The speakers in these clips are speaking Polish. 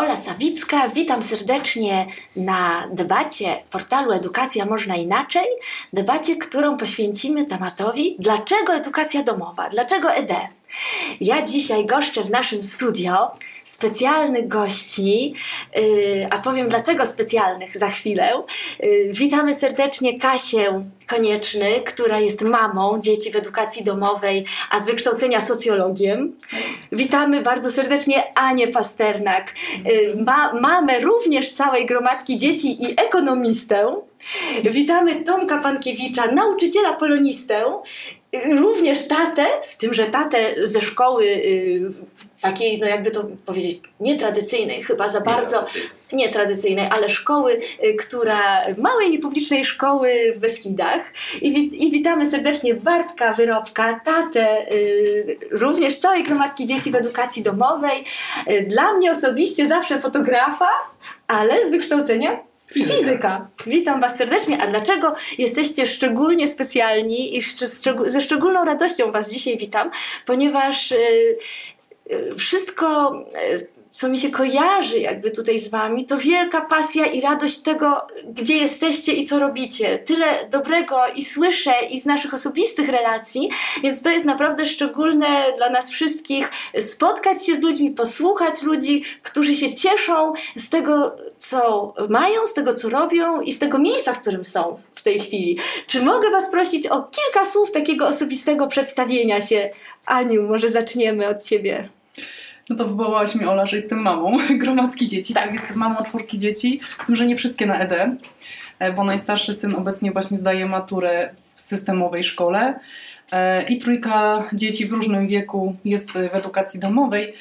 Ola Sawicka, witam serdecznie na debacie portalu Edukacja Można Inaczej. Debacie, którą poświęcimy tematowi Dlaczego edukacja domowa? Dlaczego ED? Ja dzisiaj goszczę w naszym studio specjalnych gości, yy, a powiem dlaczego specjalnych za chwilę. Yy, witamy serdecznie Kasię Konieczny, która jest mamą dzieci w edukacji domowej, a z wykształcenia socjologiem. Witamy bardzo serdecznie Anię Pasternak, yy, ma, mamę również całej gromadki dzieci i ekonomistę. Witamy Tomka Pankiewicza, nauczyciela polonistę również tatę, z tym, że tatę ze szkoły y, takiej, no jakby to powiedzieć, nietradycyjnej, chyba za bardzo nietradycyjnej, ale szkoły, y, która, małej niepublicznej szkoły w Beskidach. I, i witamy serdecznie Bartka Wyrobka, tatę y, również całej gromadki dzieci w edukacji domowej. Dla mnie osobiście zawsze fotografa, ale z wykształcenia Fizyka. Fizyka. Witam Was serdecznie. A dlaczego jesteście szczególnie specjalni i ze szczególną radością Was dzisiaj witam? Ponieważ yy, wszystko. Yy, co mi się kojarzy jakby tutaj z wami, to wielka pasja i radość tego, gdzie jesteście i co robicie. Tyle dobrego i słyszę i z naszych osobistych relacji, więc to jest naprawdę szczególne dla nas wszystkich spotkać się z ludźmi, posłuchać ludzi, którzy się cieszą z tego, co mają, z tego, co robią i z tego miejsca, w którym są w tej chwili. Czy mogę was prosić o kilka słów takiego osobistego przedstawienia się? Aniu, może zaczniemy od ciebie. No to wywołałaś mi Ola, że jestem mamą gromadki dzieci. Tak, jestem mamą czwórki dzieci, z tym, że nie wszystkie na ED, e, bo najstarszy syn obecnie właśnie zdaje maturę w systemowej szkole e, i trójka dzieci w różnym wieku jest w edukacji domowej.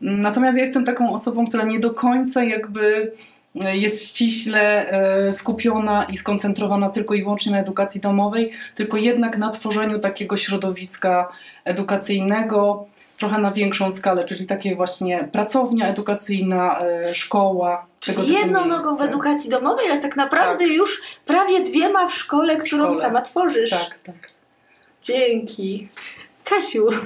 Natomiast ja jestem taką osobą, która nie do końca jakby e, jest ściśle skupiona i skoncentrowana tylko i wyłącznie na edukacji domowej, tylko jednak na tworzeniu takiego środowiska edukacyjnego, trochę na większą skalę, czyli takie właśnie pracownia edukacyjna, e, szkoła. Tego jedną nogą w edukacji domowej, ale tak naprawdę tak. już prawie dwiema w szkole, którą szkole. sama tworzysz. Tak, tak. Dzięki. Kasiu.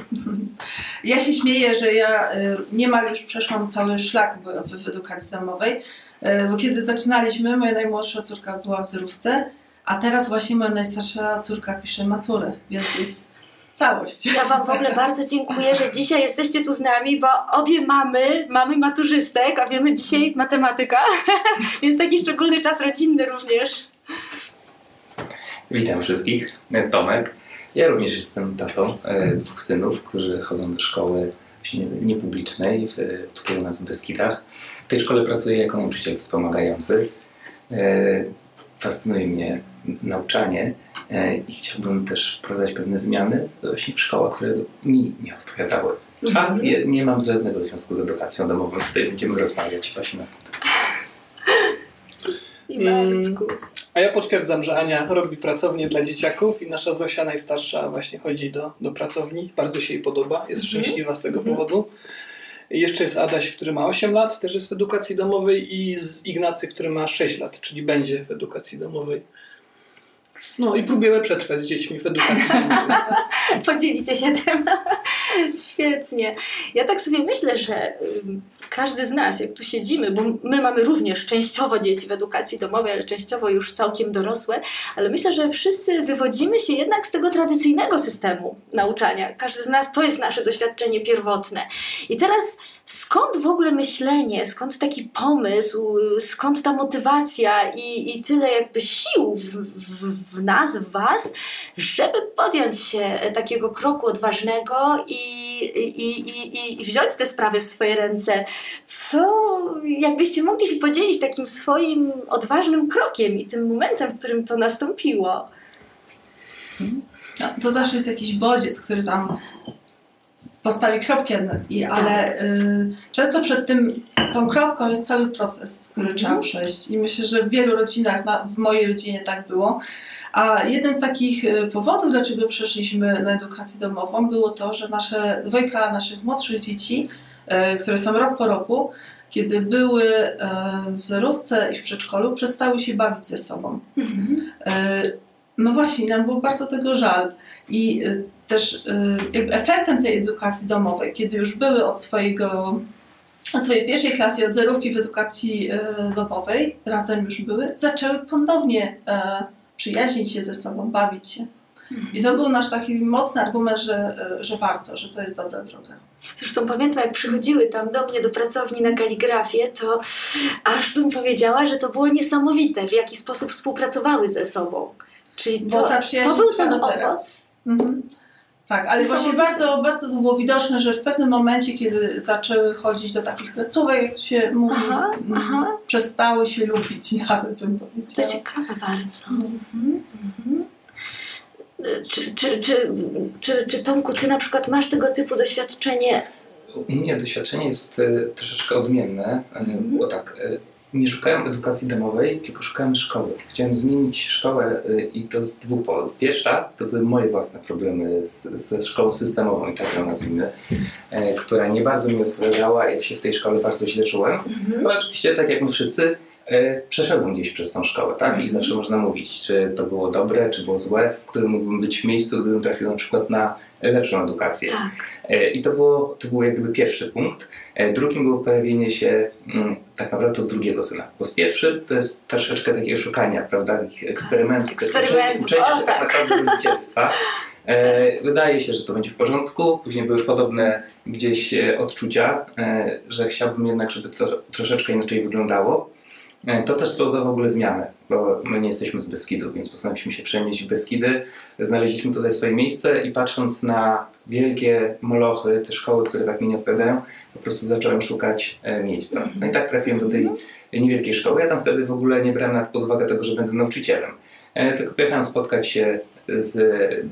Ja się śmieję, że ja e, niemal już przeszłam cały szlak w, edukacji domowej, e, bo kiedy zaczynaliśmy, moja najmłodsza córka była w zerówce, a teraz właśnie moja najstarsza córka pisze maturę, więc jest całość. Ja Wam w ogóle bardzo dziękuję, że dzisiaj jesteście tu z nami, bo obie mamy, mamy maturzystek, a wiemy dzisiaj matematyka, więc taki szczególny czas rodzinny również. Witam wszystkich, Tomek. Ja również jestem tatą e, dwóch synów, którzy chodzą do szkoły niepublicznej tutaj u nas w Beskidach. W tej szkole pracuję jako nauczyciel wspomagający. E, fascynuje mnie nauczanie e, i chciałbym też wprowadzać pewne zmiany właśnie w szkołach, które mi nie odpowiadały. A mhm. nie, nie mam żadnego związku z edukacją domową. Tutaj będziemy rozmawiać właśnie na ten mm, A ja potwierdzam, że Ania robi pracownię dla dzieciaków i nasza Zosia najstarsza właśnie chodzi do, do pracowni. Bardzo się jej podoba, jest mhm. szczęśliwa z tego mhm. powodu. Jeszcze jest Adaś, który ma 8 lat, też jest w edukacji domowej i z Ignacy, który ma 6 lat, czyli będzie w edukacji domowej. No i próbujemy przetrwać z dziećmi w edukacji. Podzielicie się tym. Świetnie. Ja tak sobie myślę, że każdy z nas, jak tu siedzimy, bo my mamy również częściowo dzieci w edukacji domowej, ale częściowo już całkiem dorosłe, ale myślę, że wszyscy wywodzimy się jednak z tego tradycyjnego systemu nauczania. Każdy z nas to jest nasze doświadczenie pierwotne. I teraz skąd w ogóle myślenie, skąd taki pomysł, skąd ta motywacja i, i tyle jakby sił w, w, w nas, w Was, żeby podjąć się takiego kroku odważnego i, i, i, i wziąć te sprawy w swoje ręce. Co, jakbyście mogli się podzielić takim swoim odważnym krokiem i tym momentem, w którym to nastąpiło? No, to zawsze jest jakiś bodziec, który tam postawi kropkę ale y, często przed tym, tą kropką jest cały proces, który mm. trzeba przejść i myślę, że w wielu rodzinach, na, w mojej rodzinie tak było. A jednym z takich y, powodów, dlaczego przeszliśmy na edukację domową, było to, że nasze dwojga naszych młodszych dzieci, y, które są rok po roku, kiedy były y, w zerówce i w przedszkolu, przestały się bawić ze sobą. Mm -hmm. No właśnie, nam było bardzo tego żal. I też y, jakby efektem tej edukacji domowej, kiedy już były od swojego od swojej pierwszej klasy, od zerówki w edukacji e, domowej, razem już były, zaczęły ponownie przyjaźnić się ze sobą, bawić się. I to był nasz taki mocny argument, że, że warto, że to jest dobra droga. Zresztą pamiętam, jak przychodziły tam do mnie do pracowni na kaligrafię, to aż bym powiedziała, że to było niesamowite, w jaki sposób współpracowały ze sobą. Czyli to, ta przyjaźń to był ten do teraz. Mhm. Tak, ale właśnie bardzo, bardzo to było widoczne, że w pewnym momencie, kiedy zaczęły chodzić do takich placówek, jak to się mówi, Aha, mm, aha. przestały się lubić, nawet bym To powiedziała. ciekawe bardzo. Mhm. Mhm. Czy, czy, czy, czy, czy Tomku, ty na przykład masz tego typu doświadczenie? U mnie doświadczenie jest e, troszeczkę odmienne, e, bo tak, e, nie szukałem edukacji domowej, tylko szukałem szkoły. Chciałem zmienić szkołę e, i to z dwóch powodów. Pierwsza to były moje własne problemy z, ze szkołą systemową, i tak ją nazwijmy, e, która nie bardzo mi odpowiadała. Ja się w tej szkole bardzo źle czułem. Mhm. No oczywiście, tak jak my wszyscy, przeszedłem gdzieś przez tą szkołę, tak? I zawsze można mówić, czy to było dobre, czy było złe, w którym mógłbym być w miejscu, gdybym trafił na przykład na lepszą edukację. Tak. E, I to było, to był jak gdyby pierwszy punkt. E, Drugim było pojawienie się mm, tak naprawdę od drugiego syna. Bo z pierwszy to jest troszeczkę takiego szukania, prawda, takich eksperymentów, Eksperymentów, uczenia o, się tak. tak naprawdę dzieciństwa. E, wydaje się, że to będzie w porządku. Później były podobne gdzieś e, odczucia, e, że chciałbym jednak, żeby to troszeczkę inaczej wyglądało. E, To też spowodowało w ogóle zmianę, bo my nie jesteśmy z Beskidu, więc postanowiliśmy się przenieść w Beskidy. Znaleźliśmy tutaj swoje miejsce i patrząc na wielkie molochy, te szkoły, które tak mi nie odpowiadają, po prostu zacząłem szukać e, miejsca. No i tak trafiłem do tej niewielkiej szkoły. Ja tam wtedy w ogóle nie brałem nawet pod uwagę tego, że będę nauczycielem. E, Tylko pojechałem spotkać się z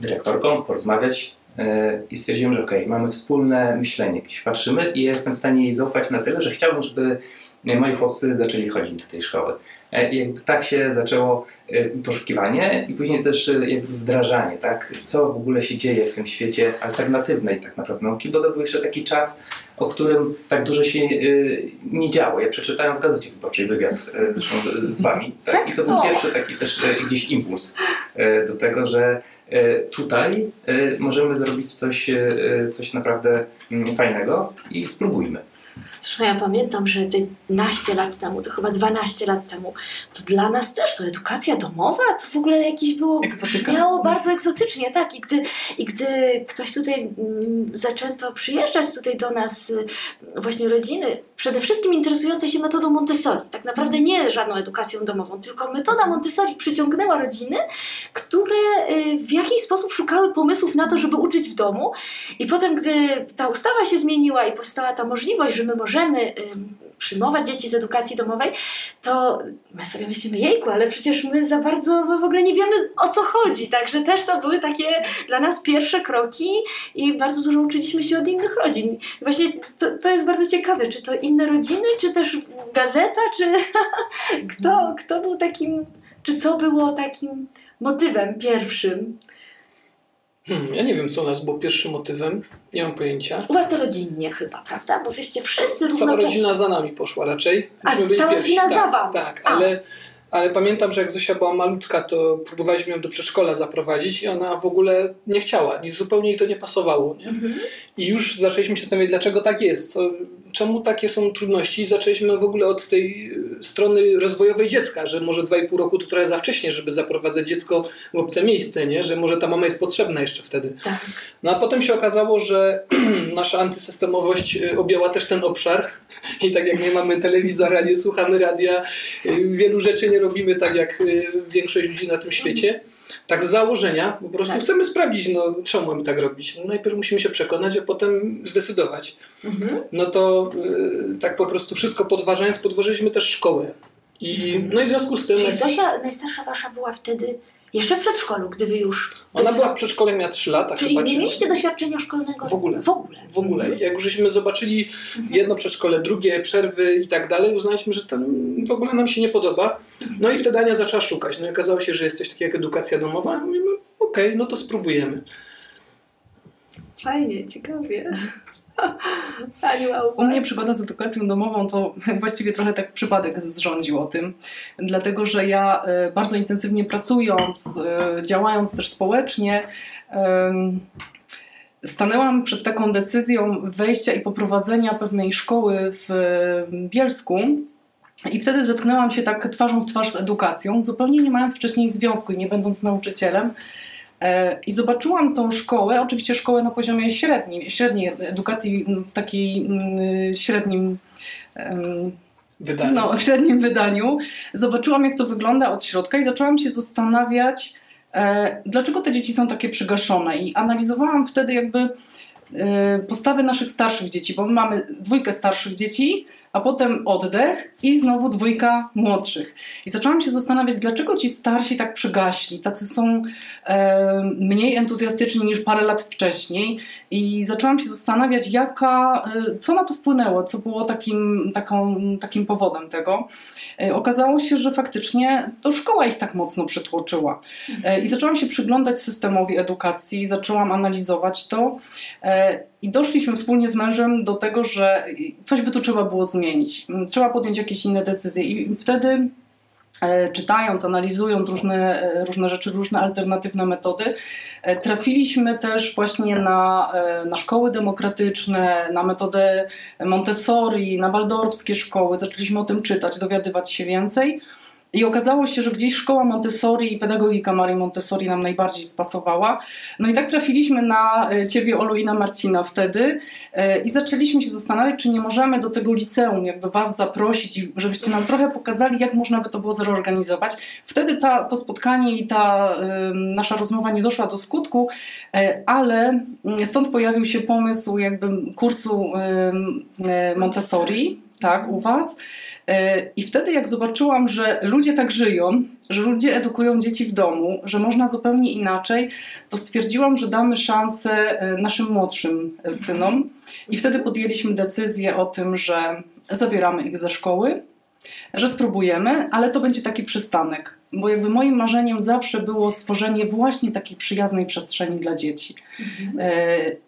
dyrektorką, porozmawiać i stwierdziłem, że okej, mamy wspólne myślenie, gdzieś patrzymy i jestem w stanie jej zaufać na tyle, że chciałbym, żeby moi chłopcy zaczęli chodzić do tej szkoły. E, I tak się zaczęło e, poszukiwanie i później też e, jakby wdrażanie, tak? Co w ogóle się dzieje w tym świecie alternatywnej tak naprawdę nauki, bo to był jeszcze taki czas, o którym tak dużo się nie działo. Ja przeczytałem w Gazecie Wyborczej wywiad zresztą z- Wami tak? Tak? i to był O. pierwszy taki też gdzieś impuls do tego, że tutaj możemy zrobić coś, coś naprawdę mm, fajnego i spróbujmy. Zresztą ja pamiętam, że te naście lat temu, to chyba 12 lat temu, to dla nas też to edukacja domowa, to w ogóle jakieś było, Egzotyka. brzmiało bardzo egzotycznie, tak. I gdy, I gdy ktoś tutaj mm, zaczęto przyjeżdżać tutaj do nas y, właśnie rodziny, przede wszystkim interesujące się metodą Montessori, tak naprawdę nie żadną edukacją domową, tylko metoda Montessori przyciągnęła rodziny, które y, w jakiś sposób szukały pomysłów na to, żeby uczyć w domu. I potem, gdy ta ustawa się zmieniła i powstała ta możliwość, że my możemy przyjmować dzieci z edukacji domowej, to my sobie myślimy, jejku, ale przecież my za bardzo my w ogóle nie wiemy o co chodzi. Także też to były takie dla nas pierwsze kroki i bardzo dużo uczyliśmy się od innych rodzin. Właśnie to, to jest bardzo ciekawe, czy to inne rodziny, czy też gazeta, czy kto, kto był takim, czy co było takim motywem pierwszym? Hmm, ja nie wiem, co u nas było pierwszym motywem. Nie mam pojęcia. U was to rodzinnie chyba, prawda? Bo wyście wszyscy Cała równocześnie. rodzina za nami poszła raczej. A, Myśmy byli cała pierwsi. rodzina za tak, wam? Tak, A. ale, ale pamiętam, że jak Zosia była malutka, to próbowaliśmy ją do przedszkola zaprowadzić i ona w ogóle nie chciała. Nie, zupełnie jej to nie pasowało. Nie? Mhm. I już zaczęliśmy się zastanawiać, dlaczego tak jest. Co, czemu takie są trudności? Zaczęliśmy w ogóle od tej y, strony rozwojowej dziecka, że może 2,5 roku to trochę za wcześnie, żeby zaprowadzać dziecko w obce miejsce, nie? że może ta mama jest potrzebna jeszcze wtedy. Tak. No a potem się okazało, że nasza antysystemowość y, objęła też ten obszar i tak jak nie mamy telewizora, nie słuchamy radia, y, wielu rzeczy nie robimy tak jak większość ludzi na tym świecie. Tak z założenia, po prostu Tak. chcemy sprawdzić, no czemu mamy tak robić. No, najpierw musimy się przekonać, a potem zdecydować. Mhm. No to y, tak po prostu wszystko podważając, podważyliśmy też szkołę. I, no i w związku z tym, Czyli Zosia, najstarsza wasza była wtedy jeszcze w przedszkolu, gdy wy już... ona była w przedszkole, miała 3 lata Czyli chyba. nie czy- mieliście doświadczenia szkolnego W ogóle. W ogóle. W ogóle. Jak już żeśmy zobaczyli Mhm. jedno przedszkole, drugie, przerwy i tak dalej, uznaliśmy, że to w ogóle nam się nie podoba. No i wtedy Ania zaczęła szukać. No i okazało się, że jest coś takiego jak edukacja domowa. I mówimy, okej, no to spróbujemy. Fajnie, ciekawie. U mnie przygoda z edukacją domową to właściwie trochę tak przypadek zrządził o tym, dlatego że ja e, bardzo intensywnie pracując, e, działając też społecznie, stanęłam przed taką decyzją wejścia i poprowadzenia pewnej szkoły w Bielsku. I wtedy zetknęłam się tak twarzą w twarz z edukacją, zupełnie nie mając wcześniej związku i nie będąc nauczycielem. E, I zobaczyłam tą szkołę, oczywiście szkołę na poziomie średnim, średniej edukacji, w takiej średnim wydaniu. No, w średnim wydaniu. Zobaczyłam, jak to wygląda od środka i zaczęłam się zastanawiać, e, dlaczego te dzieci są takie przygaszone. I analizowałam wtedy jakby e, postawy naszych starszych dzieci, bo my mamy dwójkę starszych dzieci, a potem oddech i znowu dwójka młodszych. I zaczęłam się zastanawiać, dlaczego ci starsi tak przygaśli, tacy są e, mniej entuzjastyczni niż parę lat wcześniej. I zaczęłam się zastanawiać, jaka, e, co na to wpłynęło, co było takim, taką, takim powodem tego. E, okazało się, że faktycznie to szkoła ich tak mocno przytłoczyła. E, I zaczęłam się przyglądać systemowi edukacji, zaczęłam analizować to. E, I doszliśmy wspólnie z mężem do tego, że coś by tu trzeba było zmienić. Trzeba podjąć jakieś inne decyzje. I wtedy czytając, analizując różne, różne rzeczy, różne alternatywne metody, trafiliśmy też właśnie na, na szkoły demokratyczne, na metodę Montessori, na waldorfskie szkoły. Zaczęliśmy o tym czytać, dowiadywać się więcej. I okazało się, że gdzieś szkoła Montessori i pedagogika Marii Montessori nam najbardziej spasowała. No i tak trafiliśmy na e, Ciebie, Olu i na Marcina wtedy e, i zaczęliśmy się zastanawiać, czy nie możemy do tego liceum jakby Was zaprosić, żebyście nam trochę pokazali, jak można by to było zreorganizować. Wtedy ta, to spotkanie i ta nasza rozmowa nie doszła do skutku, y, ale mm, stąd pojawił się pomysł jakby kursu Montessori, tak, u Was. E, I wtedy, jak zobaczyłam, że ludzie tak żyją, że ludzie edukują dzieci w domu, że można zupełnie inaczej, to stwierdziłam, że damy szansę e, naszym młodszym synom. I wtedy podjęliśmy decyzję o tym, że zabieramy ich ze szkoły, że spróbujemy, ale to będzie taki przystanek. Bo jakby moim marzeniem zawsze było stworzenie właśnie takiej przyjaznej przestrzeni dla dzieci. Mhm.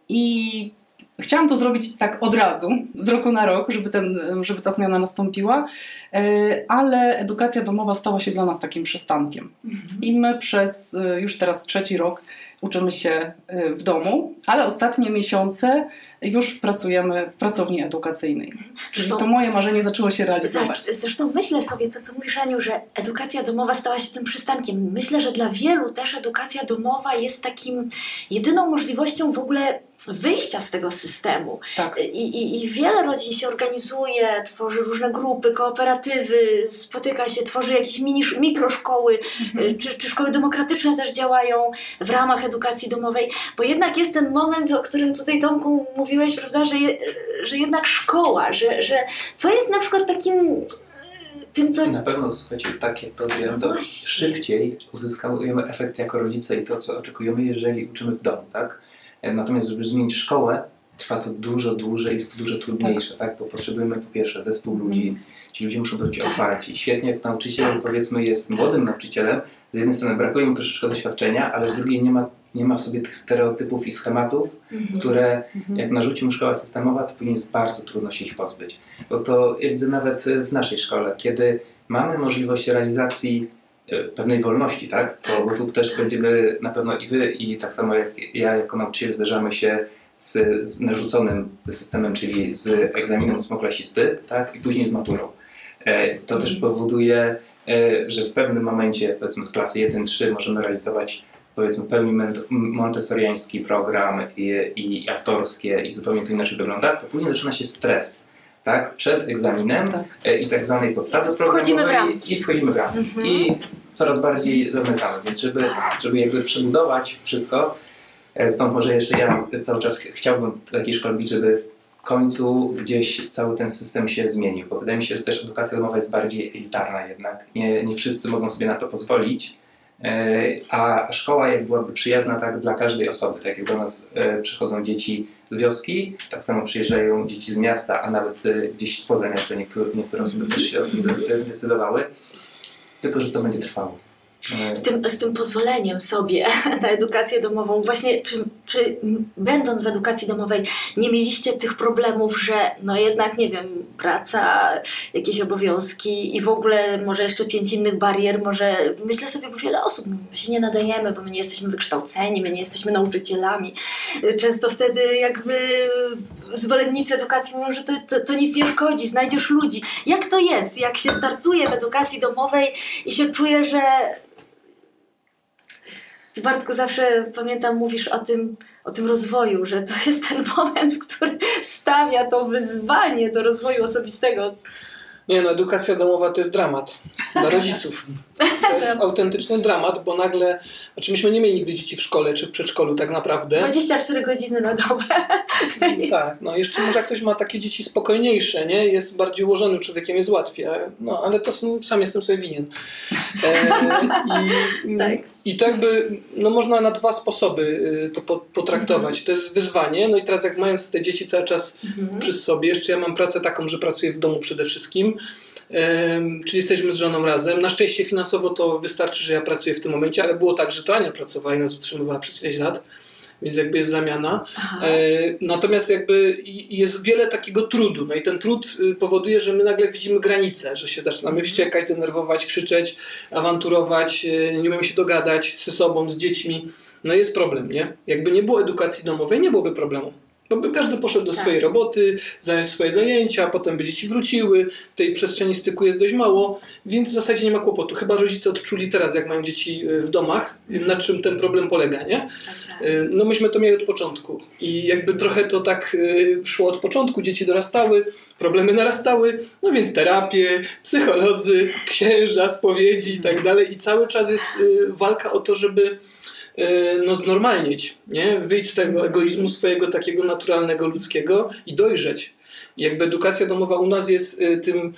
I Chciałam to zrobić tak od razu, z roku na rok, żeby, ten, żeby ta zmiana nastąpiła, e, ale edukacja domowa stała się dla nas takim przystankiem. Mhm. I my przez e, już teraz trzeci rok uczymy się e, w domu, ale ostatnie miesiące już pracujemy w pracowni edukacyjnej. Zresztą, to moje marzenie zaczęło się realizować. Zresztą myślę sobie to, co mówisz Aniu, że edukacja domowa stała się tym przystankiem. Myślę, że dla wielu też edukacja domowa jest takim jedyną możliwością w ogóle wyjścia z tego systemu. Tak. I, i, I wiele rodzin się organizuje, tworzy różne grupy, kooperatywy, spotyka się, tworzy jakieś mini, mikroszkoły, mhm. czy, czy szkoły demokratyczne też działają w ramach edukacji domowej, bo jednak jest ten moment, o którym tutaj Tomku mówiłeś, prawda, że, je, że jednak szkoła, że, że co jest na przykład takim tym, co... Na pewno, słuchajcie, takie to, no to szybciej uzyskujemy efekt jako rodzice i to, co oczekujemy, jeżeli uczymy w domu, tak? E, natomiast, żeby zmienić szkołę, trwa to dużo dłużej, jest to dużo trudniejsze, tak? tak? Bo potrzebujemy po pierwsze zespół ludzi, mhm. ci ludzie muszą być tak. otwarci. Świetnie, jak nauczyciel, tak. powiedzmy, jest młodym nauczycielem, z jednej strony brakuje mu troszeczkę doświadczenia, ale z drugiej nie ma, nie ma w sobie tych stereotypów i schematów, mhm. które mhm. jak narzucimy szkoła systemowa, to później jest bardzo trudno się ich pozbyć. Bo to jak widzę nawet w naszej szkole, kiedy mamy możliwość realizacji E, pewnej wolności, tak? To, bo tu też będziemy na pewno i wy, i tak samo jak ja jako nauczyciel zderzamy się z, z narzuconym systemem, czyli z egzaminem ósmoklasisty, tak? I później z maturą. E, to też powoduje, e, że w pewnym momencie, powiedzmy w klasy 1-3 możemy realizować powiedzmy pełni montessoriański program i, i autorskie i zupełnie to inaczej wygląda, to później zaczyna się stres tak, przed egzaminem tak. E, i tak zwanej podstawy wchodzimy w ramki. i wchodzimy w ramki. Mhm. I coraz bardziej zamykamy. Więc żeby, żeby jakby przebudować wszystko, e, stąd może jeszcze ja cały czas chciałbym takiej szkoły być, żeby w końcu gdzieś cały ten system się zmienił, bo wydaje mi się, że też edukacja domowa jest bardziej elitarna jednak. Nie, nie wszyscy mogą sobie na to pozwolić, a szkoła jak byłaby przyjazna tak dla każdej osoby, tak jak do nas przychodzą dzieci z wioski, tak samo przyjeżdżają dzieci z miasta, a nawet e, gdzieś spoza miasta, niektóre, niektóre osoby też się decydowały, tylko że to będzie trwało. E, Z tym, z tym pozwoleniem sobie na edukację domową, właśnie czy, czy będąc w edukacji domowej nie mieliście tych problemów, że no jednak, nie wiem, praca, jakieś obowiązki i w ogóle może jeszcze pięć innych barier, może myślę sobie, bo wiele osób my się nie nadajemy, bo my nie jesteśmy wykształceni, my nie jesteśmy nauczycielami. Często wtedy jakby zwolennicy edukacji mówią, że to, to, to nic nie szkodzi, znajdziesz ludzi. Jak to jest, jak się startuje w edukacji domowej i się czuje, że ty Bartku zawsze pamiętam, mówisz o tym, o tym rozwoju, że to jest ten moment, który stawia to wyzwanie do rozwoju osobistego. Nie no, edukacja domowa to jest dramat dla rodziców. To jest autentyczny dramat, bo nagle, znaczy myśmy nie mieli nigdy dzieci w szkole czy w przedszkolu tak naprawdę. 24 godziny na dobę. Tak, no jeszcze może jak ktoś ma takie dzieci spokojniejsze, nie? Jest bardziej ułożonym człowiekiem, jest łatwiej. No ale to są, sam jestem sobie winien. E, i, Tak. I to jakby, no można na dwa sposoby y, to po- potraktować. To jest wyzwanie, no i teraz jak mając te dzieci cały czas przy sobie, jeszcze ja mam pracę taką, że pracuję w domu przede wszystkim, czyli jesteśmy z żoną razem. Na szczęście finansowo to wystarczy, że ja pracuję w tym momencie, ale było tak, że to Ania pracowała i nas utrzymywała przez 6 lat, więc jakby jest zamiana. Aha. E, Natomiast jakby jest wiele takiego trudu. No i ten trud y, powoduje, że my nagle widzimy granice, że się zaczynamy wściekać, denerwować, krzyczeć, awanturować, y, nie umiemy się dogadać ze sobą, z dziećmi. No jest problem, nie? Jakby nie było edukacji domowej, nie byłoby problemu. Bo by każdy poszedł do Tak. swojej roboty, zająć swoje zajęcia, potem by dzieci wróciły, tej przestrzeni styku jest dość mało, więc w zasadzie nie ma kłopotu. Chyba rodzice odczuli teraz, jak mają dzieci y, w domach, y, na czym ten problem polega, nie? Tak, Y, No myśmy to mieli od początku. I jakby trochę to tak y, szło od początku, dzieci dorastały, problemy narastały, no więc terapie, psycholodzy, księża, spowiedzi i tak dalej. I cały czas jest walka o to, żeby no znormalnieć, nie? Wyjść z tego egoizmu swojego takiego naturalnego, ludzkiego i dojrzeć. Jakby edukacja domowa u nas jest y, tym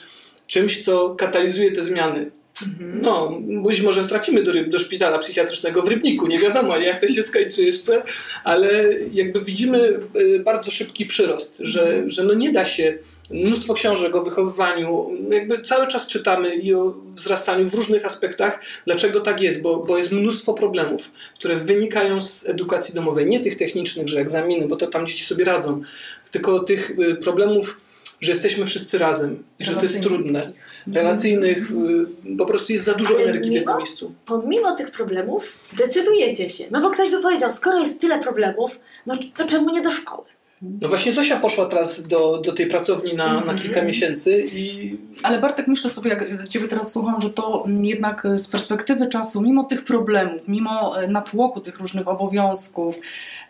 czymś, co katalizuje te zmiany. No, być może trafimy do, do szpitala psychiatrycznego w Rybniku, nie wiadomo jak to się skończy jeszcze, ale jakby widzimy y, bardzo szybki przyrost, że, że no nie da się, mnóstwo książek o wychowywaniu, jakby cały czas czytamy i o wzrastaniu w różnych aspektach, dlaczego tak jest, bo, bo jest mnóstwo problemów, które wynikają z edukacji domowej, nie tych technicznych, że egzaminy, bo to tam dzieci sobie radzą, tylko tych y, problemów, że jesteśmy wszyscy razem, i że to jest trudne relacyjnych, y, po prostu jest za dużo Ale energii w jednym mimo- miejscu. Pomimo tych problemów decydujecie się. No bo ktoś by powiedział, skoro jest tyle problemów, no to czemu nie do szkoły? No właśnie Zosia poszła teraz do, do tej pracowni na, na Mhm. kilka miesięcy i Ale Bartek, myślę sobie, jak Ciebie teraz słucham, że to jednak z perspektywy czasu, mimo tych problemów, mimo e, natłoku tych różnych obowiązków,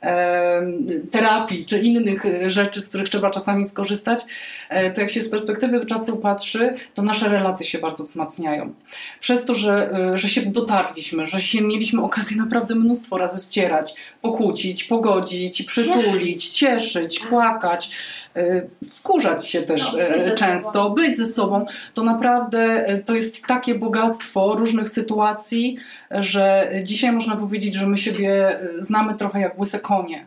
em, terapii czy innych e, rzeczy, z których trzeba czasami skorzystać, e, to jak się z perspektywy czasu patrzy, to nasze relacje się bardzo wzmacniają. Przez to, że, e, że się dotarliśmy, że się mieliśmy okazję naprawdę mnóstwo razy ścierać, pokłócić, pogodzić, przytulić, cieszyć, płakać, e, wkurzać się też No, e, być często, sobą. być ze sobą, to naprawdę e, to jest takie bogactwo różnych sytuacji, że dzisiaj można powiedzieć, że my siebie znamy trochę jak łyse konie,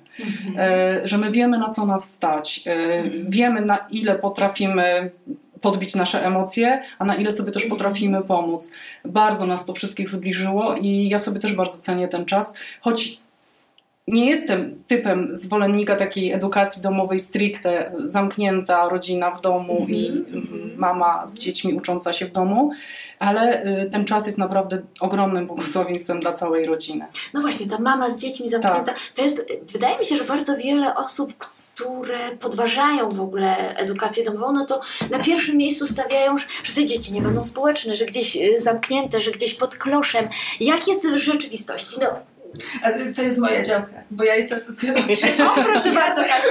e, że my wiemy na co nas stać, e, wiemy na ile potrafimy podbić nasze emocje, a na ile sobie też potrafimy pomóc. Bardzo nas to wszystkich zbliżyło i ja sobie też bardzo cenię ten czas, choć nie jestem typem zwolennika takiej edukacji domowej stricte, zamknięta rodzina w domu i Mhm. mama z dziećmi ucząca się w domu, ale y, ten czas jest naprawdę ogromnym błogosławieństwem dla całej rodziny. No właśnie, ta mama z dziećmi zamknięta, Tak. to jest, wydaje mi się, że bardzo wiele osób, które podważają w ogóle edukację domową, no to na pierwszym miejscu stawiają, że, że te dzieci nie będą społeczne, że gdzieś y, zamknięte, że gdzieś pod kloszem. Jak jest w rzeczywistości? No, A to- to jest moja działka, bo ja jestem socjologiem. o, proszę bardzo, Kasiu.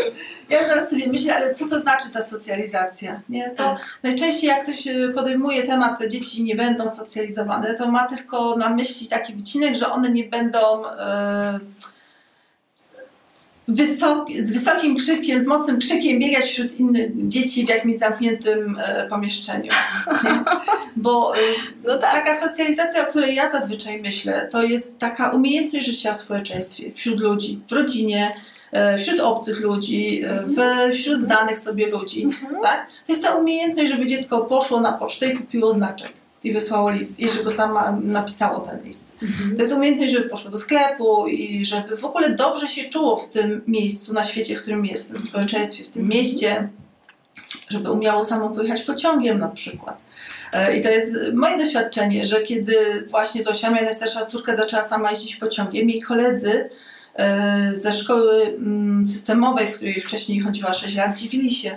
Ja zaraz sobie myślę, ale co to znaczy ta socjalizacja? Nie? To Tak. najczęściej jak ktoś e, podejmuje temat, te dzieci nie będą socjalizowane, to ma tylko na myśli taki wycinek, że one nie będą e, wysoki, z wysokim krzykiem, z mocnym krzykiem biegać wśród innych dzieci w jakimś zamkniętym e, pomieszczeniu. Bo e, No tak. Taka socjalizacja, o której ja zazwyczaj myślę, to jest taka umiejętność życia w społeczeństwie, wśród ludzi, w rodzinie, e, wśród obcych ludzi, e, w, wśród znanych sobie ludzi. Mhm. Tak? To jest ta umiejętność, żeby dziecko poszło na pocztę i kupiło znaczek. I wysłało list, i żeby sama napisało ten list. To jest umiejętność, żeby poszło do sklepu i żeby w ogóle dobrze się czuło w tym miejscu, na świecie, w którym jest, w tym społeczeństwie, w tym mieście, żeby umiało samo pojechać pociągiem na przykład. E, I to jest moje doświadczenie, że kiedy właśnie Zosia, moja najstarsza córka, zaczęła sama jeździć pociągiem, jej koledzy e, ze szkoły mm, systemowej, w której wcześniej chodziła 6 lat, dziwili się,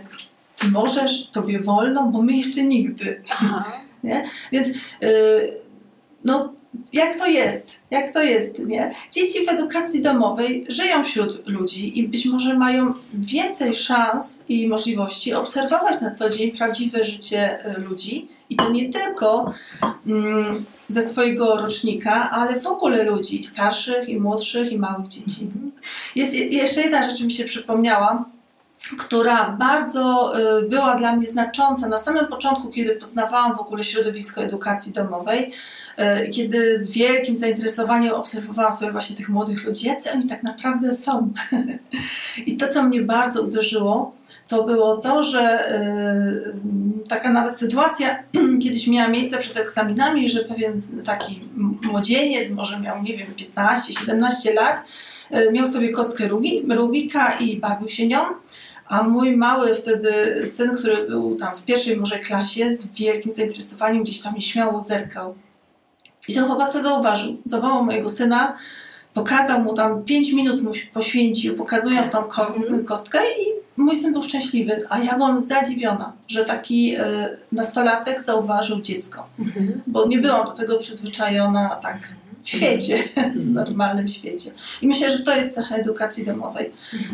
ty możesz, tobie wolno, bo my jeszcze nigdy. Aha. Nie? Więc y, no, jak to jest? Jak to jest, nie? Dzieci w edukacji domowej żyją wśród ludzi i być może mają więcej szans i możliwości obserwować na co dzień prawdziwe życie y, ludzi i to nie tylko mm, ze swojego rocznika, ale w ogóle ludzi starszych i młodszych i małych dzieci. Jest je- jeszcze jedna rzecz mi się przypomniała, która bardzo y, była dla mnie znacząca na samym początku, kiedy poznawałam w ogóle środowisko edukacji domowej, y, kiedy z wielkim zainteresowaniem obserwowałam sobie właśnie tych młodych ludzi, jacy oni tak naprawdę są. I to, co mnie bardzo uderzyło, to było to, że y, taka nawet sytuacja kiedyś miała miejsce przed egzaminami, że pewien taki młodzieniec, może miał, nie wiem, 15-17 lat, miał sobie kostkę Rubi- Rubika i bawił się nią. A mój mały wtedy syn, który był tam w pierwszej może klasie, z wielkim zainteresowaniem gdzieś tam nieśmiało zerkał. I ten chłopak to zauważył. Zawołał mojego syna, pokazał mu tam 5 minut mu poświęcił, pokazując tą kos- kostkę i mój syn był szczęśliwy, a ja byłam zadziwiona, że taki y, nastolatek zauważył dziecko, bo nie byłam do tego przyzwyczajona tak w świecie, w normalnym świecie. I myślę, że to jest cecha edukacji domowej,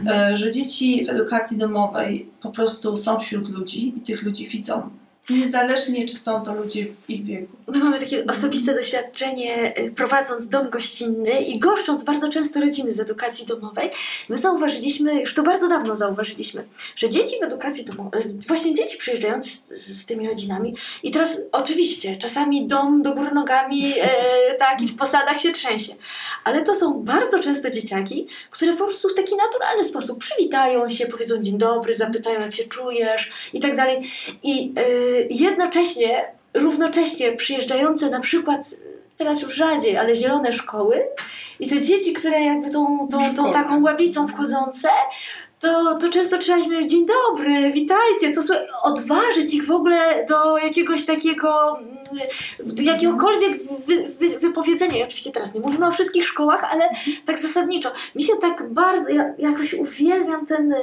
e, że dzieci w edukacji domowej po prostu są wśród ludzi i tych ludzi widzą. Niezależnie, czy są to ludzie w ich wieku. My mamy takie osobiste doświadczenie y, prowadząc dom gościnny i goszcząc bardzo często rodziny z edukacji domowej. My zauważyliśmy, już to bardzo dawno zauważyliśmy, że dzieci w edukacji domowej, właśnie dzieci przyjeżdżające z, z tymi rodzinami i teraz oczywiście czasami dom do góry nogami e, tak i w posadach się trzęsie, ale to są bardzo często dzieciaki, które po prostu w taki naturalny sposób przywitają się, powiedzą dzień dobry, zapytają jak się czujesz i tak dalej. I e, jednocześnie równocześnie przyjeżdżające na przykład, teraz już rzadziej, ale zielone szkoły i te dzieci, które jakby tą, tą, tą taką ławicą wchodzące, to, to często trzeba śmiać, dzień dobry, witajcie, co słuchaj, odważyć ich w ogóle do jakiegoś takiego, mm, do jakiegokolwiek wy, wy, wypowiedzenia. I oczywiście teraz nie mówimy o wszystkich szkołach, ale tak zasadniczo. Mi się tak bardzo, ja jakoś uwielbiam ten, y,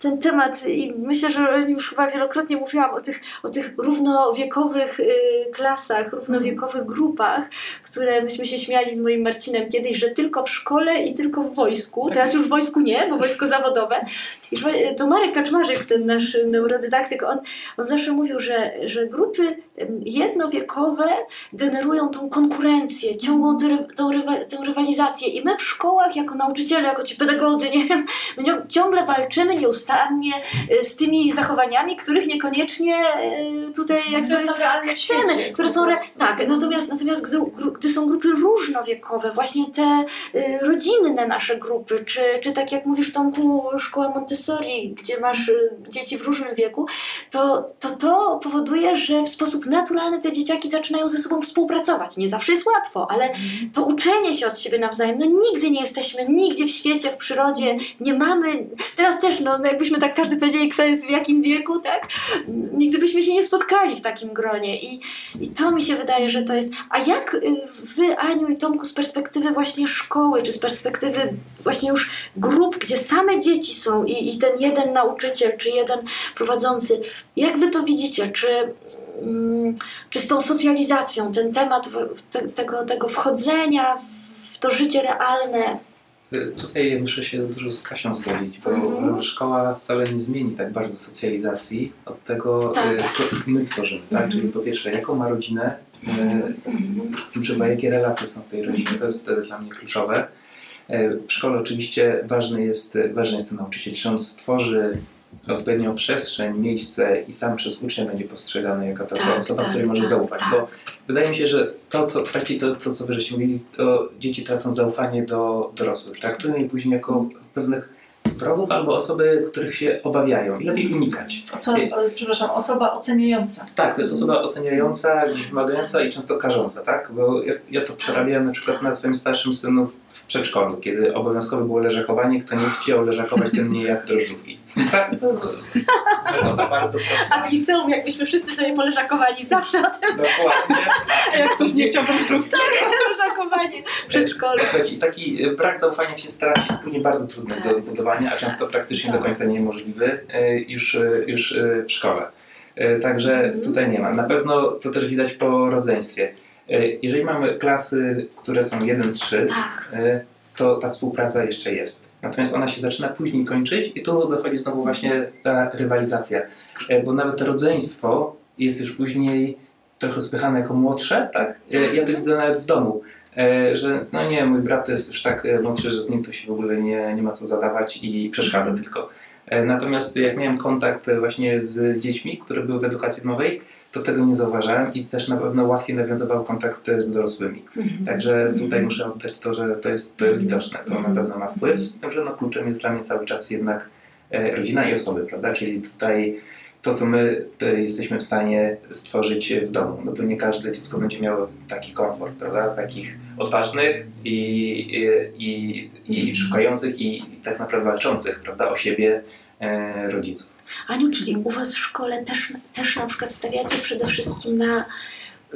ten temat i myślę, że już chyba wielokrotnie mówiłam, o tych, o tych równowiekowych y, klasach, równowiekowych grupach, które myśmy się śmiali z moim Marcinem kiedyś, że tylko w szkole i tylko w wojsku. Tak Teraz już w wojsku nie, bo wojsko zawodowe. I to Marek Kaczmarzyk, ten nasz neurodydaktyk, on, on zawsze mówił, że, że grupy jednowiekowe generują tą konkurencję, ciągłą tę, tą rywalizację. I my w szkołach, jako nauczyciele, jako ci pedagodzy, nie wiem, ciągle walczymy nieustannie y, z tymi zachowaniami, których niekoniecznie y, tutaj jakby Które są realne chcemy, świecie. które są re... tak, natomiast, natomiast gdy, gdy są grupy różnowiekowe, właśnie te y, rodzinne nasze grupy, czy, czy tak jak mówisz Tomku, szkoła Montessori, gdzie masz dzieci w różnym wieku, to, to to powoduje, że w sposób naturalny te dzieciaki zaczynają ze sobą współpracować. Nie zawsze jest łatwo, ale to uczenie się od siebie nawzajem, no nigdy nie jesteśmy, nigdzie w świecie, w przyrodzie nie mamy, teraz też, no, no jakbyśmy tak każdy powiedzieli, kto jest w jakim wieku, tak, nigdy byśmy się nie spotkali w takim gronie i, i to mi się wydaje, że to jest, a jak y, wy, Aniu i Tomku, z perspektywy właśnie szkoły, czy z perspektywy właśnie już grup, gdzie same dzieci są i, i ten jeden nauczyciel, czy jeden prowadzący, jak wy to widzicie, czy czy z tą socjalizacją, ten temat te, tego, tego wchodzenia w to życie realne. Y, Tutaj muszę się dużo z Kasią zgodzić, bo Mhm. szkoła wcale nie zmieni tak bardzo socjalizacji od tego, Tak. y, co my tworzymy. Tak? Mhm. Czyli po pierwsze, jaką ma rodzinę, y, z tym trzeba, jakie relacje są w tej rodzinie. To jest dla mnie kluczowe. W szkole oczywiście ważny jest, ważny jest ten nauczyciel. Czy on stworzy odpowiednią przestrzeń, miejsce i sam przez ucznia będzie postrzegany jako taka Tak, osoba, tak, której może tak, zaufać. tak. Bo wydaje mi się, że to, co traci, to, to co wy żeście mówili, to dzieci tracą zaufanie do dorosłych. Traktują je później jako pewnych wrogów albo osoby, których się obawiają i lepiej unikać. Co, przepraszam, osoba oceniająca. Tak, to jest osoba oceniająca, gdzieś wymagająca i często karząca, tak? Bo ja, ja to przerabiałem na przykład na swoim starszym synu w przedszkolu, kiedy obowiązkowe było leżakowanie, kto nie chciał leżakować, ten nie jadł drożdżówki. Tak, to bardzo proste. A w liceum, jakbyśmy wszyscy sobie poleżakowali, zawsze o tym Dokładnie. A jak ktoś nie chciał drożdżówki? leżakowanie w przedszkolu. Słuchajcie, taki e, brak zaufania się straci, później bardzo trudny jest do odbudowania, a często praktycznie do końca niemożliwy e, już, e, już w szkole. Także tutaj nie ma. Na pewno to też widać po rodzeństwie. E, Jeżeli mamy klasy, które są 1-3, Tak. e, to ta współpraca jeszcze jest. Natomiast ona się zaczyna później kończyć i tu dochodzi znowu właśnie ta rywalizacja. E, Bo nawet rodzeństwo jest już później trochę spychane jako młodsze, tak? E, Ja to widzę nawet w domu, że no nie, mój brat jest już tak młodszy, że z nim to się w ogóle nie, nie ma co zadawać i przeszkadza tylko. E, Natomiast jak miałem kontakt właśnie z dziećmi, które były w edukacji domowej, to tego nie zauważałem i też na pewno łatwiej nawiązywał kontakt e, z dorosłymi. Także tutaj muszę oddać to, że to jest, to jest widoczne, to na pewno ma wpływ, z tym, że no kluczem jest dla mnie cały czas jednak e, rodzina i osoby, prawda? Czyli tutaj to, co my e, jesteśmy w stanie stworzyć w domu, no bo nie każde dziecko będzie miało taki komfort, prawda? Takich odważnych i, i, i, i szukających i tak naprawdę walczących, prawda, o siebie rodziców. Aniu, czyli u Was w szkole też, też na przykład stawiacie przede wszystkim na,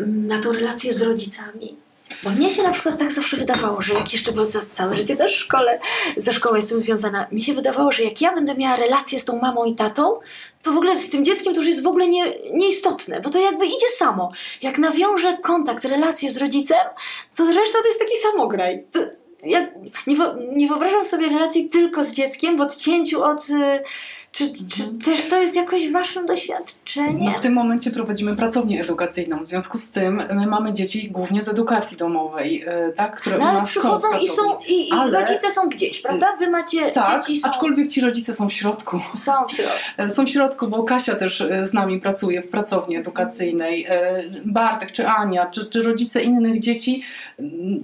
na tą relację z rodzicami? Bo mnie się na przykład tak zawsze wydawało, że jak jeszcze, bo całe życie też w szkole, ze szkołą jestem związana, mi się wydawało, że jak ja będę miała relację z tą mamą i tatą, to w ogóle z tym dzieckiem to już jest w ogóle nie, nieistotne, bo to jakby idzie samo. Jak nawiążę kontakt, relację z rodzicem, to reszta to jest taki samograj. To, ja nie, nie wyobrażam sobie relacji tylko z dzieckiem w odcięciu od... Czy, czy też to jest jakoś waszym doświadczeniem? No w tym momencie prowadzimy pracownię edukacyjną. W związku z tym my mamy dzieci głównie z edukacji domowej, e, tak, które No u nas przychodzą są i są i, i Ale- rodzice są gdzieś, prawda? Wy macie Tak, dzieci są, aczkolwiek ci rodzice są w środku. są w środku. E, Są w środku, bo Kasia też e, z nami pracuje w pracowni edukacyjnej, Bartek czy Ania, czy, czy rodzice innych dzieci.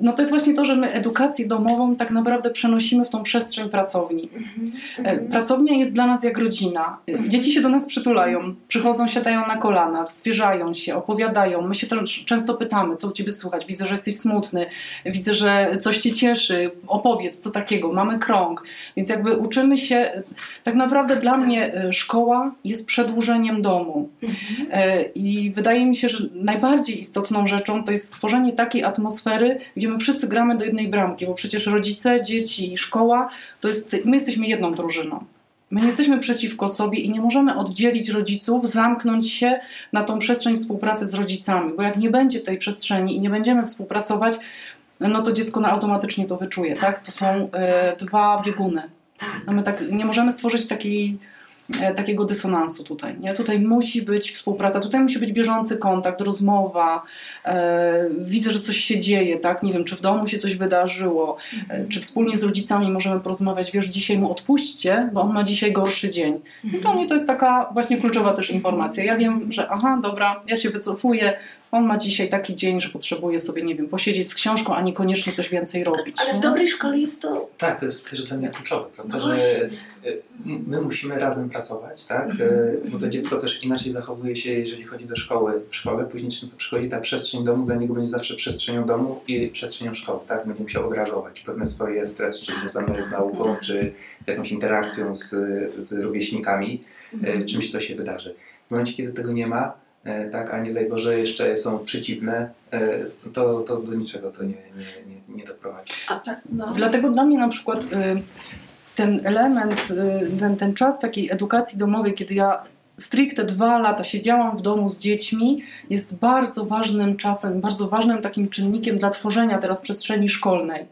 No to jest właśnie to, że my edukację domową tak naprawdę przenosimy w tą przestrzeń pracowni. E, Pracownia jest dla nas jak rodzina. Dzieci się do nas przytulają, przychodzą, siadają na kolanach, zwierzają się, opowiadają. My się też często pytamy, co u ciebie słychać. Widzę, że jesteś smutny, widzę, że coś cię cieszy. Opowiedz, co takiego. Mamy krąg. Więc jakby uczymy się. Tak naprawdę dla mnie e, szkoła jest przedłużeniem domu. E, I wydaje mi się, że najbardziej istotną rzeczą to jest stworzenie takiej atmosfery, gdzie my wszyscy gramy do jednej bramki, bo przecież rodzice, dzieci i szkoła to jest, my jesteśmy jedną drużyną. My nie jesteśmy przeciwko sobie i nie możemy oddzielić rodziców, zamknąć się na tą przestrzeń współpracy z rodzicami, bo jak nie będzie tej przestrzeni i nie będziemy współpracować, no to dziecko na automatycznie to wyczuje, tak? To są e, dwa bieguny. Tak. A my tak nie możemy stworzyć takiej, takiego dysonansu tutaj. Nie? Tutaj musi być współpraca, tutaj musi być bieżący kontakt, rozmowa. E, widzę, że coś się dzieje, tak? Nie wiem, czy w domu się coś wydarzyło, e, czy wspólnie z rodzicami możemy porozmawiać, wiesz, dzisiaj mu odpuśćcie, bo on ma dzisiaj gorszy dzień. I dla mnie to jest taka właśnie kluczowa też informacja. Ja wiem, że aha, dobra, ja się wycofuję, on ma dzisiaj taki dzień, że potrzebuje sobie, nie wiem, posiedzieć z książką, a niekoniecznie coś więcej robić. Ale w nie? dobrej szkole jest to... Tak, to jest też dla mnie kluczowe, prawda? No że e, my musimy razem pracować, tak? Mhm. E, Bo to dziecko też inaczej zachowuje się, jeżeli chodzi do szkoły. W szkole później często przychodzi ta przestrzeń domu, dla niego będzie zawsze przestrzenią domu i przestrzenią szkoły, tak? Będzie musiał odrażować pewne swoje stresy, czy związane z nauką, czy z jakąś interakcją z, z rówieśnikami, e, czymś, co się wydarzy. W momencie, kiedy tego nie ma, tak, a nie daj Boże, jeszcze są przeciwne, e, to, to do niczego to nie, nie, nie, nie doprowadzi. A tak, no. Dlatego dla mnie na przykład y, ten element, y, ten, ten czas takiej edukacji domowej, kiedy ja stricte dwa lata siedziałam w domu z dziećmi, jest bardzo ważnym czasem, bardzo ważnym takim czynnikiem dla tworzenia teraz przestrzeni szkolnej.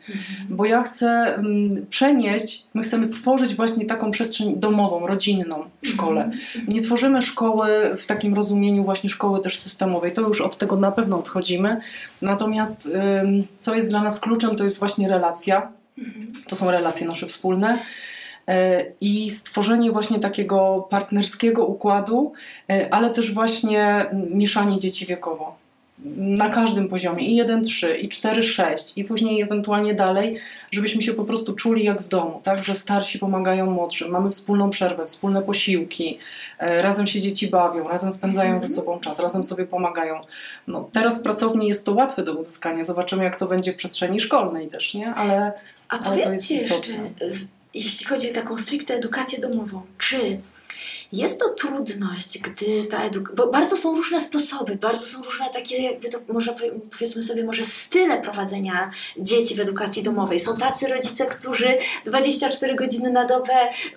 Bo ja chcę mm, przenieść, my chcemy stworzyć właśnie taką przestrzeń domową, rodzinną w szkole. Nie tworzymy szkoły w takim rozumieniu właśnie szkoły też systemowej. To już od tego na pewno odchodzimy. Natomiast ym, co jest dla nas kluczem, to jest właśnie relacja. To są relacje nasze wspólne. E, I stworzenie właśnie takiego partnerskiego układu, e, ale też właśnie mieszanie dzieci wiekowo. na każdym poziomie i 1-3, i 4-6, i później ewentualnie dalej, żebyśmy się po prostu czuli jak w domu, tak? Że starsi pomagają młodszym, mamy wspólną przerwę, wspólne posiłki, e, razem się dzieci bawią, razem spędzają ze sobą czas, razem sobie pomagają. No, teraz w pracowni jest to łatwe do uzyskania, zobaczymy jak to będzie w przestrzeni szkolnej też, nie? Ale, A ale to jest jeszcze, istotne. y, jeśli chodzi o taką stricte edukację domową, czy jest to trudność, gdy ta edukacja, bo bardzo są różne sposoby, bardzo są różne takie, jakby to może powie- powiedzmy sobie, może style prowadzenia dzieci w edukacji domowej. Są tacy rodzice, którzy 24 godziny na dobę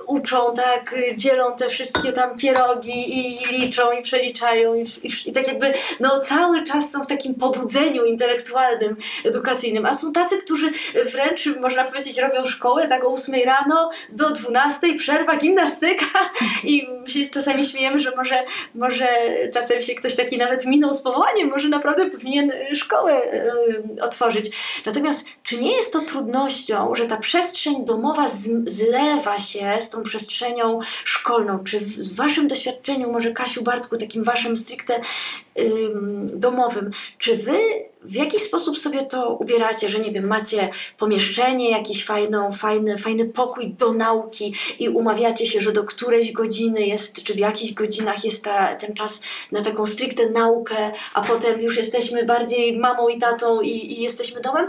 uczą, tak, dzielą te wszystkie tam pierogi i liczą i przeliczają i, i, i tak jakby, no cały czas są w takim pobudzeniu intelektualnym, edukacyjnym, a są tacy, którzy wręcz, można powiedzieć, robią szkołę tak o 8 rano do 12, przerwa, gimnastyka i my się czasami śmiejemy, że może, może czasem się ktoś taki nawet minął z powołaniem, może naprawdę powinien y, szkołę y, otworzyć. Natomiast czy nie jest to trudnością, że ta przestrzeń domowa zlewa się z tą przestrzenią szkolną? Czy w, z waszym doświadczeniu, może Kasiu, Bartku, takim waszym stricte ym, domowym, czy wy w jaki sposób sobie to ubieracie, że nie wiem, macie pomieszczenie, jakiś fajną, fajny, fajny pokój do nauki i umawiacie się, że do którejś godziny jest, czy w jakichś godzinach jest ta, ten czas na taką stricte naukę, a potem już jesteśmy bardziej mamą i tatą i, i jesteśmy domem?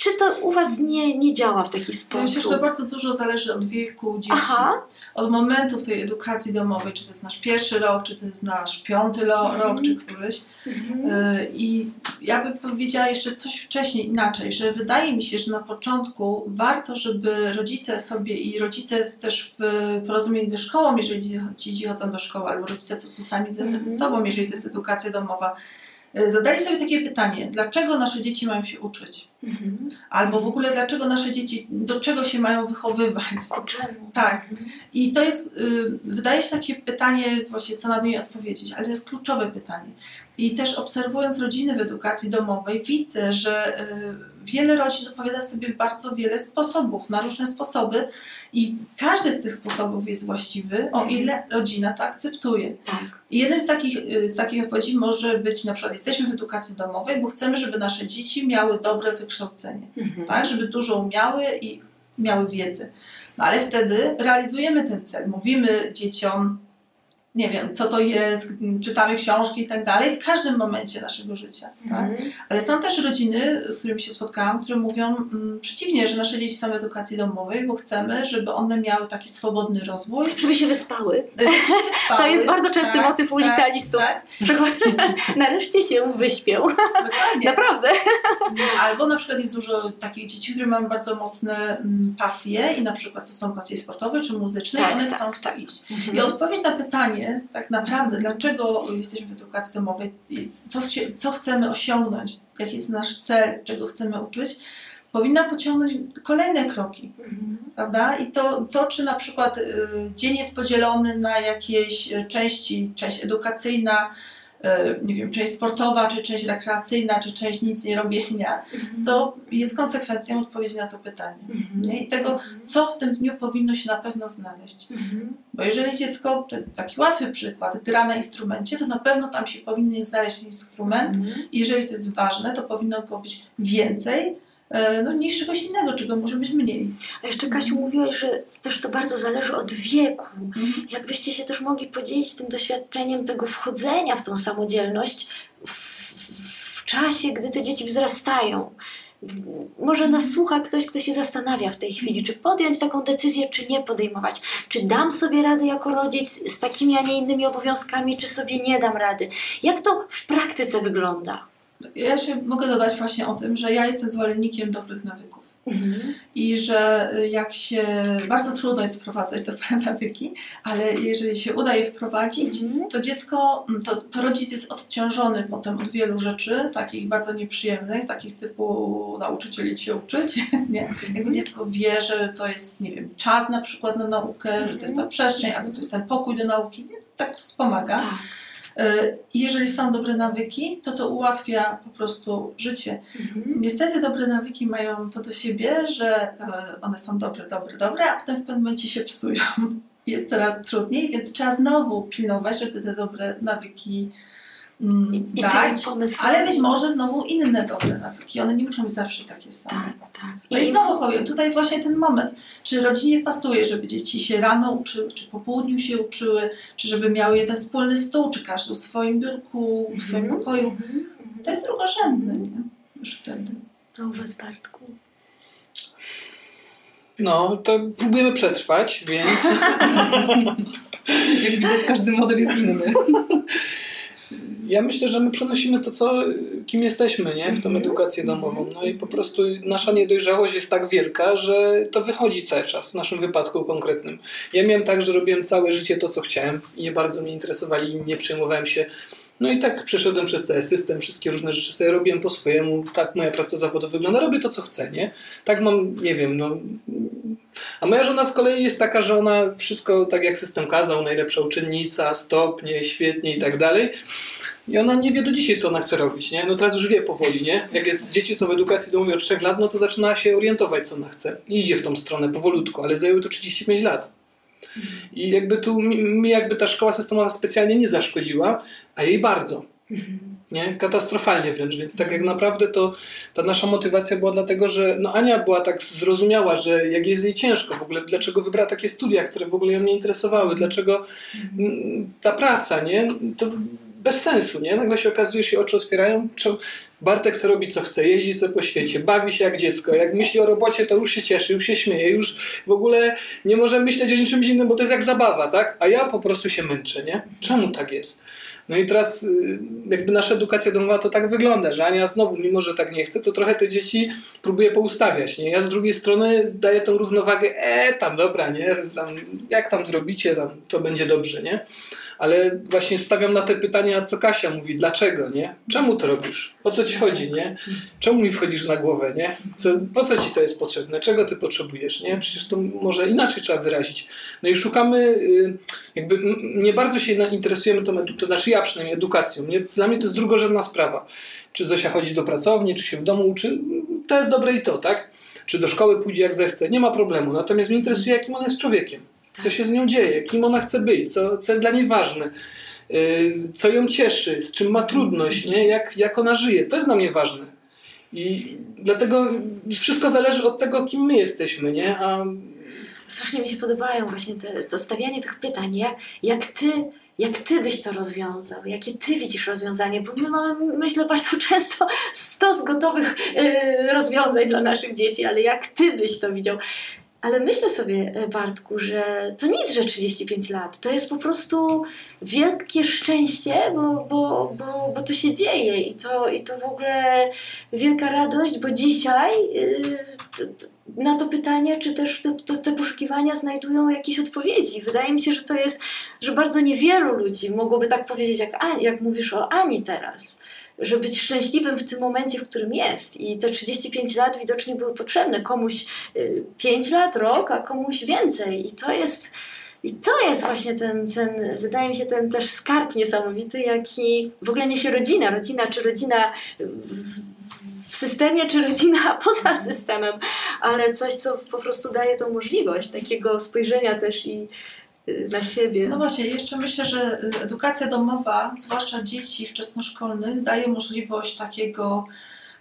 Czy to u was nie, nie działa w taki sposób? Myślę, że to bardzo dużo zależy od wieku dzieci. Aha, Od momentów tej edukacji domowej, czy to jest nasz pierwszy rok, czy to jest nasz piąty Mhm. rok, czy któryś. mhm. Y, I ja bym powiedziała jeszcze coś wcześniej inaczej, że wydaje mi się, że na początku warto, żeby rodzice sobie i rodzice też w porozumieniu ze szkołą, jeżeli ci dzieci chodzą do szkoły, albo rodzice po prostu sami ze Mhm. sobą, jeżeli to jest edukacja domowa, y, zadali sobie takie pytanie, dlaczego nasze dzieci mają się uczyć? Mhm. Albo w ogóle dlaczego nasze dzieci, do czego się mają wychowywać? Ku czemu? Tak. I to jest, y, wydaje się takie pytanie, właśnie co na nie odpowiedzieć, ale to jest kluczowe pytanie. I też obserwując rodziny w edukacji domowej, widzę, że y, wiele rodzin odpowiada sobie w bardzo wiele sposobów, na różne sposoby i każdy z tych sposobów jest właściwy, o ile rodzina to akceptuje. Tak. I jednym z takich, y, z takich odpowiedzi może być na przykład jesteśmy w edukacji domowej, bo chcemy, żeby nasze dzieci miały dobre wykształcenie Mhm. tak, żeby dużo umiały i miały wiedzę. No ale wtedy realizujemy ten cel. Mówimy dzieciom, nie wiem, co to jest, czytamy książki i tak dalej, w każdym momencie naszego życia. Tak? Mhm. Ale są też rodziny, z którymi się spotkałam, które mówią mm, przeciwnie, że nasze dzieci są w edukacji domowej, bo chcemy, żeby one miały taki swobodny rozwój. Żeby się wyspały. żeby się wyspały. To jest bardzo częsty Tak, motyw u licealistów. Tak, Przychodzi, nareszcie się wyśpią. dokładnie. Naprawdę. Albo na przykład jest dużo takich dzieci, które mają bardzo mocne mm, pasje i na przykład to są pasje sportowe czy muzyczne Tak, i one tak, chcą w to tak. iść. I odpowiedź na pytanie, tak naprawdę, dlaczego jesteśmy w edukacji domowej, co, co chcemy osiągnąć, jaki jest nasz cel, czego chcemy uczyć, powinna pociągnąć kolejne kroki, prawda? I to, to czy na przykład y, dzień jest podzielony na jakieś y, części, część edukacyjna, nie wiem, część sportowa, czy część rekreacyjna, czy część nic nie robienia, to jest konsekwencją odpowiedzi na to pytanie. Nie? I tego, co w tym dniu powinno się na pewno znaleźć. Bo jeżeli dziecko, to jest taki łatwy przykład, gra na instrumencie, to na pewno tam się powinien znaleźć instrument. I jeżeli to jest ważne, to powinno go być więcej e, no, niż czegoś innego, czego może być mniej. A jeszcze Kasiu mówiłaś, że też to bardzo zależy od wieku. Jakbyście się też mogli podzielić tym doświadczeniem tego wchodzenia w tą samodzielność w, w czasie, gdy te dzieci wzrastają. Może nas słucha ktoś, kto się zastanawia w tej chwili, czy podjąć taką decyzję, czy nie podejmować. Czy dam sobie radę jako rodzic z takimi, a nie innymi obowiązkami, czy sobie nie dam rady. Jak to w praktyce wygląda? Ja się mogę dodać właśnie o tym, że ja jestem zwolennikiem dobrych nawyków. I że y, jak się bardzo trudno jest wprowadzać dobre nawyki, ale jeżeli się uda je wprowadzić, Mhm. to dziecko, mm, to, to rodzic jest odciążony potem od wielu rzeczy, takich bardzo nieprzyjemnych, takich typu nauczycieli się uczyć, nie? Jakby dziecko wie, że to jest, nie wiem, czas na przykład na naukę, że to jest ta przestrzeń, albo to jest ten pokój do nauki, nie? To tak wspomaga. Tak. I jeżeli są dobre nawyki, to to ułatwia po prostu życie. Mhm. Niestety dobre nawyki mają to do siebie, że e, one są dobre, dobre, dobre, a potem w pewnym momencie się psują. Jest coraz trudniej, więc trzeba znowu pilnować, żeby te dobre nawyki Mm, I, i tak, tymi pomysłami. ale być może znowu inne dobre nawyki. One nie muszą być zawsze takie same. Tak, tak. No i znowu powiem, tutaj jest właśnie ten moment, czy rodzinie pasuje, żeby dzieci się rano uczyły, czy po południu się uczyły, czy żeby miały jeden wspólny stół, czy każdy w swoim biurku, w swoim Mhm. pokoju. Mhm. To jest drugorzędne, nie? Już wtedy. A u was, Bartku? No, to próbujemy przetrwać, więc Jak widać, każdy model jest inny. ja myślę, że my przenosimy to, co, kim jesteśmy, nie? W tą edukację domową. No i po prostu nasza niedojrzałość jest tak wielka, że to wychodzi cały czas, w naszym wypadku konkretnym. Ja miałem tak, że robiłem całe życie to, co chciałem i nie bardzo mnie interesowali i nie przejmowałem się. No i tak przeszedłem przez cały system, wszystkie różne rzeczy sobie robiłem po swojemu, tak moja praca zawodowa wygląda, robię to, co chcę, nie? Tak mam, nie wiem, no... A moja żona z kolei jest taka, że ona wszystko tak jak system kazał, najlepsza uczennica, stopnie, świetnie i tak dalej. I ona nie wie do dzisiaj, co ona chce robić, nie? No teraz już wie powoli, nie? Jak jest, dzieci są w edukacji domowej od 3 lat, no to zaczyna się orientować, co ona chce. I idzie w tą stronę powolutku, ale zajęło to 35 lat. I jakby tu mi, jakby ta szkoła systemowa specjalnie nie zaszkodziła, a jej bardzo. Nie? Katastrofalnie wręcz, więc tak jak naprawdę to ta nasza motywacja była dlatego, że no Ania była tak zrozumiała, że jak jest jej ciężko w ogóle, dlaczego wybrała takie studia, które w ogóle ją nie interesowały, dlaczego mm, ta praca, nie? To bez sensu, nie? Nagle się okazuje, się oczy otwierają, Bartek sobie robi co chce, jeździ sobie po świecie, bawi się jak dziecko, jak myśli o robocie, to już się cieszy, już się śmieje, już w ogóle nie może myśleć o niczym innym, bo to jest jak zabawa, tak? A ja po prostu się męczę, nie? Czemu tak jest? No i teraz y, jakby nasza edukacja domowa to tak wygląda, że Ania znowu, mimo że tak nie chce, to trochę te dzieci próbuje poustawiać, nie? Ja z drugiej strony daję tą równowagę, e, tam dobra, nie? Tam, jak tam zrobicie, tam to będzie dobrze, nie? Ale właśnie stawiam na te pytania, co Kasia mówi, dlaczego, nie? Czemu to robisz? O co ci chodzi, nie? Czemu mi wchodzisz na głowę, nie? Co, po co ci to jest potrzebne? Czego ty potrzebujesz, nie? Przecież to może inaczej trzeba wyrazić. No i szukamy, y, jakby nie bardzo się interesujemy tą, to znaczy ja przynajmniej edukacją. Nie, dla mnie to jest drugorzędna sprawa. Czy Zosia chodzi do pracowni, czy się w domu uczy, to jest dobre i to, tak? Czy do szkoły pójdzie jak zechce, nie ma problemu. Natomiast mnie interesuje, jakim ona jest człowiekiem. Co się z nią dzieje, kim ona chce być, co, co jest dla niej ważne, yy, co ją cieszy, z czym ma trudność, nie? Jak, jak ona żyje. To jest dla mnie ważne. I dlatego wszystko zależy od tego, kim my jesteśmy, nie? A Strasznie mi się podobają właśnie te, to stawianie tych pytań, jak, jak ty jak ty byś to rozwiązał, jakie ty widzisz rozwiązanie, bo my mamy, myślę, bardzo często stos gotowych e, rozwiązań dla naszych dzieci, ale jak ty byś to widział? Ale myślę sobie, e, Bartku, że to nic, że 35 lat. To jest po prostu wielkie szczęście, bo, bo, bo, bo to się dzieje i to, i to w ogóle wielka radość, bo dzisiaj t- na to pytanie, czy też te, te, te poszukiwania znajdują jakieś odpowiedzi. Wydaje mi się, że to jest, że bardzo niewielu ludzi mogłoby tak powiedzieć, jak, jak mówisz o Ani teraz że być szczęśliwym w tym momencie, w którym jest. I te 35 lat widocznie były potrzebne. Komuś y, 5 lat, rok, a komuś więcej. I to jest, i to jest właśnie ten, ten, wydaje mi się, ten też skarb niesamowity, jaki w ogóle niesie rodzina. Rodzina, czy rodzina w, systemie, czy rodzina poza systemem, ale coś, co po prostu daje tą możliwość takiego spojrzenia też i y, na siebie. No właśnie, jeszcze myślę, że y, edukacja domowa, zwłaszcza dzieci wczesnoszkolnych, daje możliwość takiego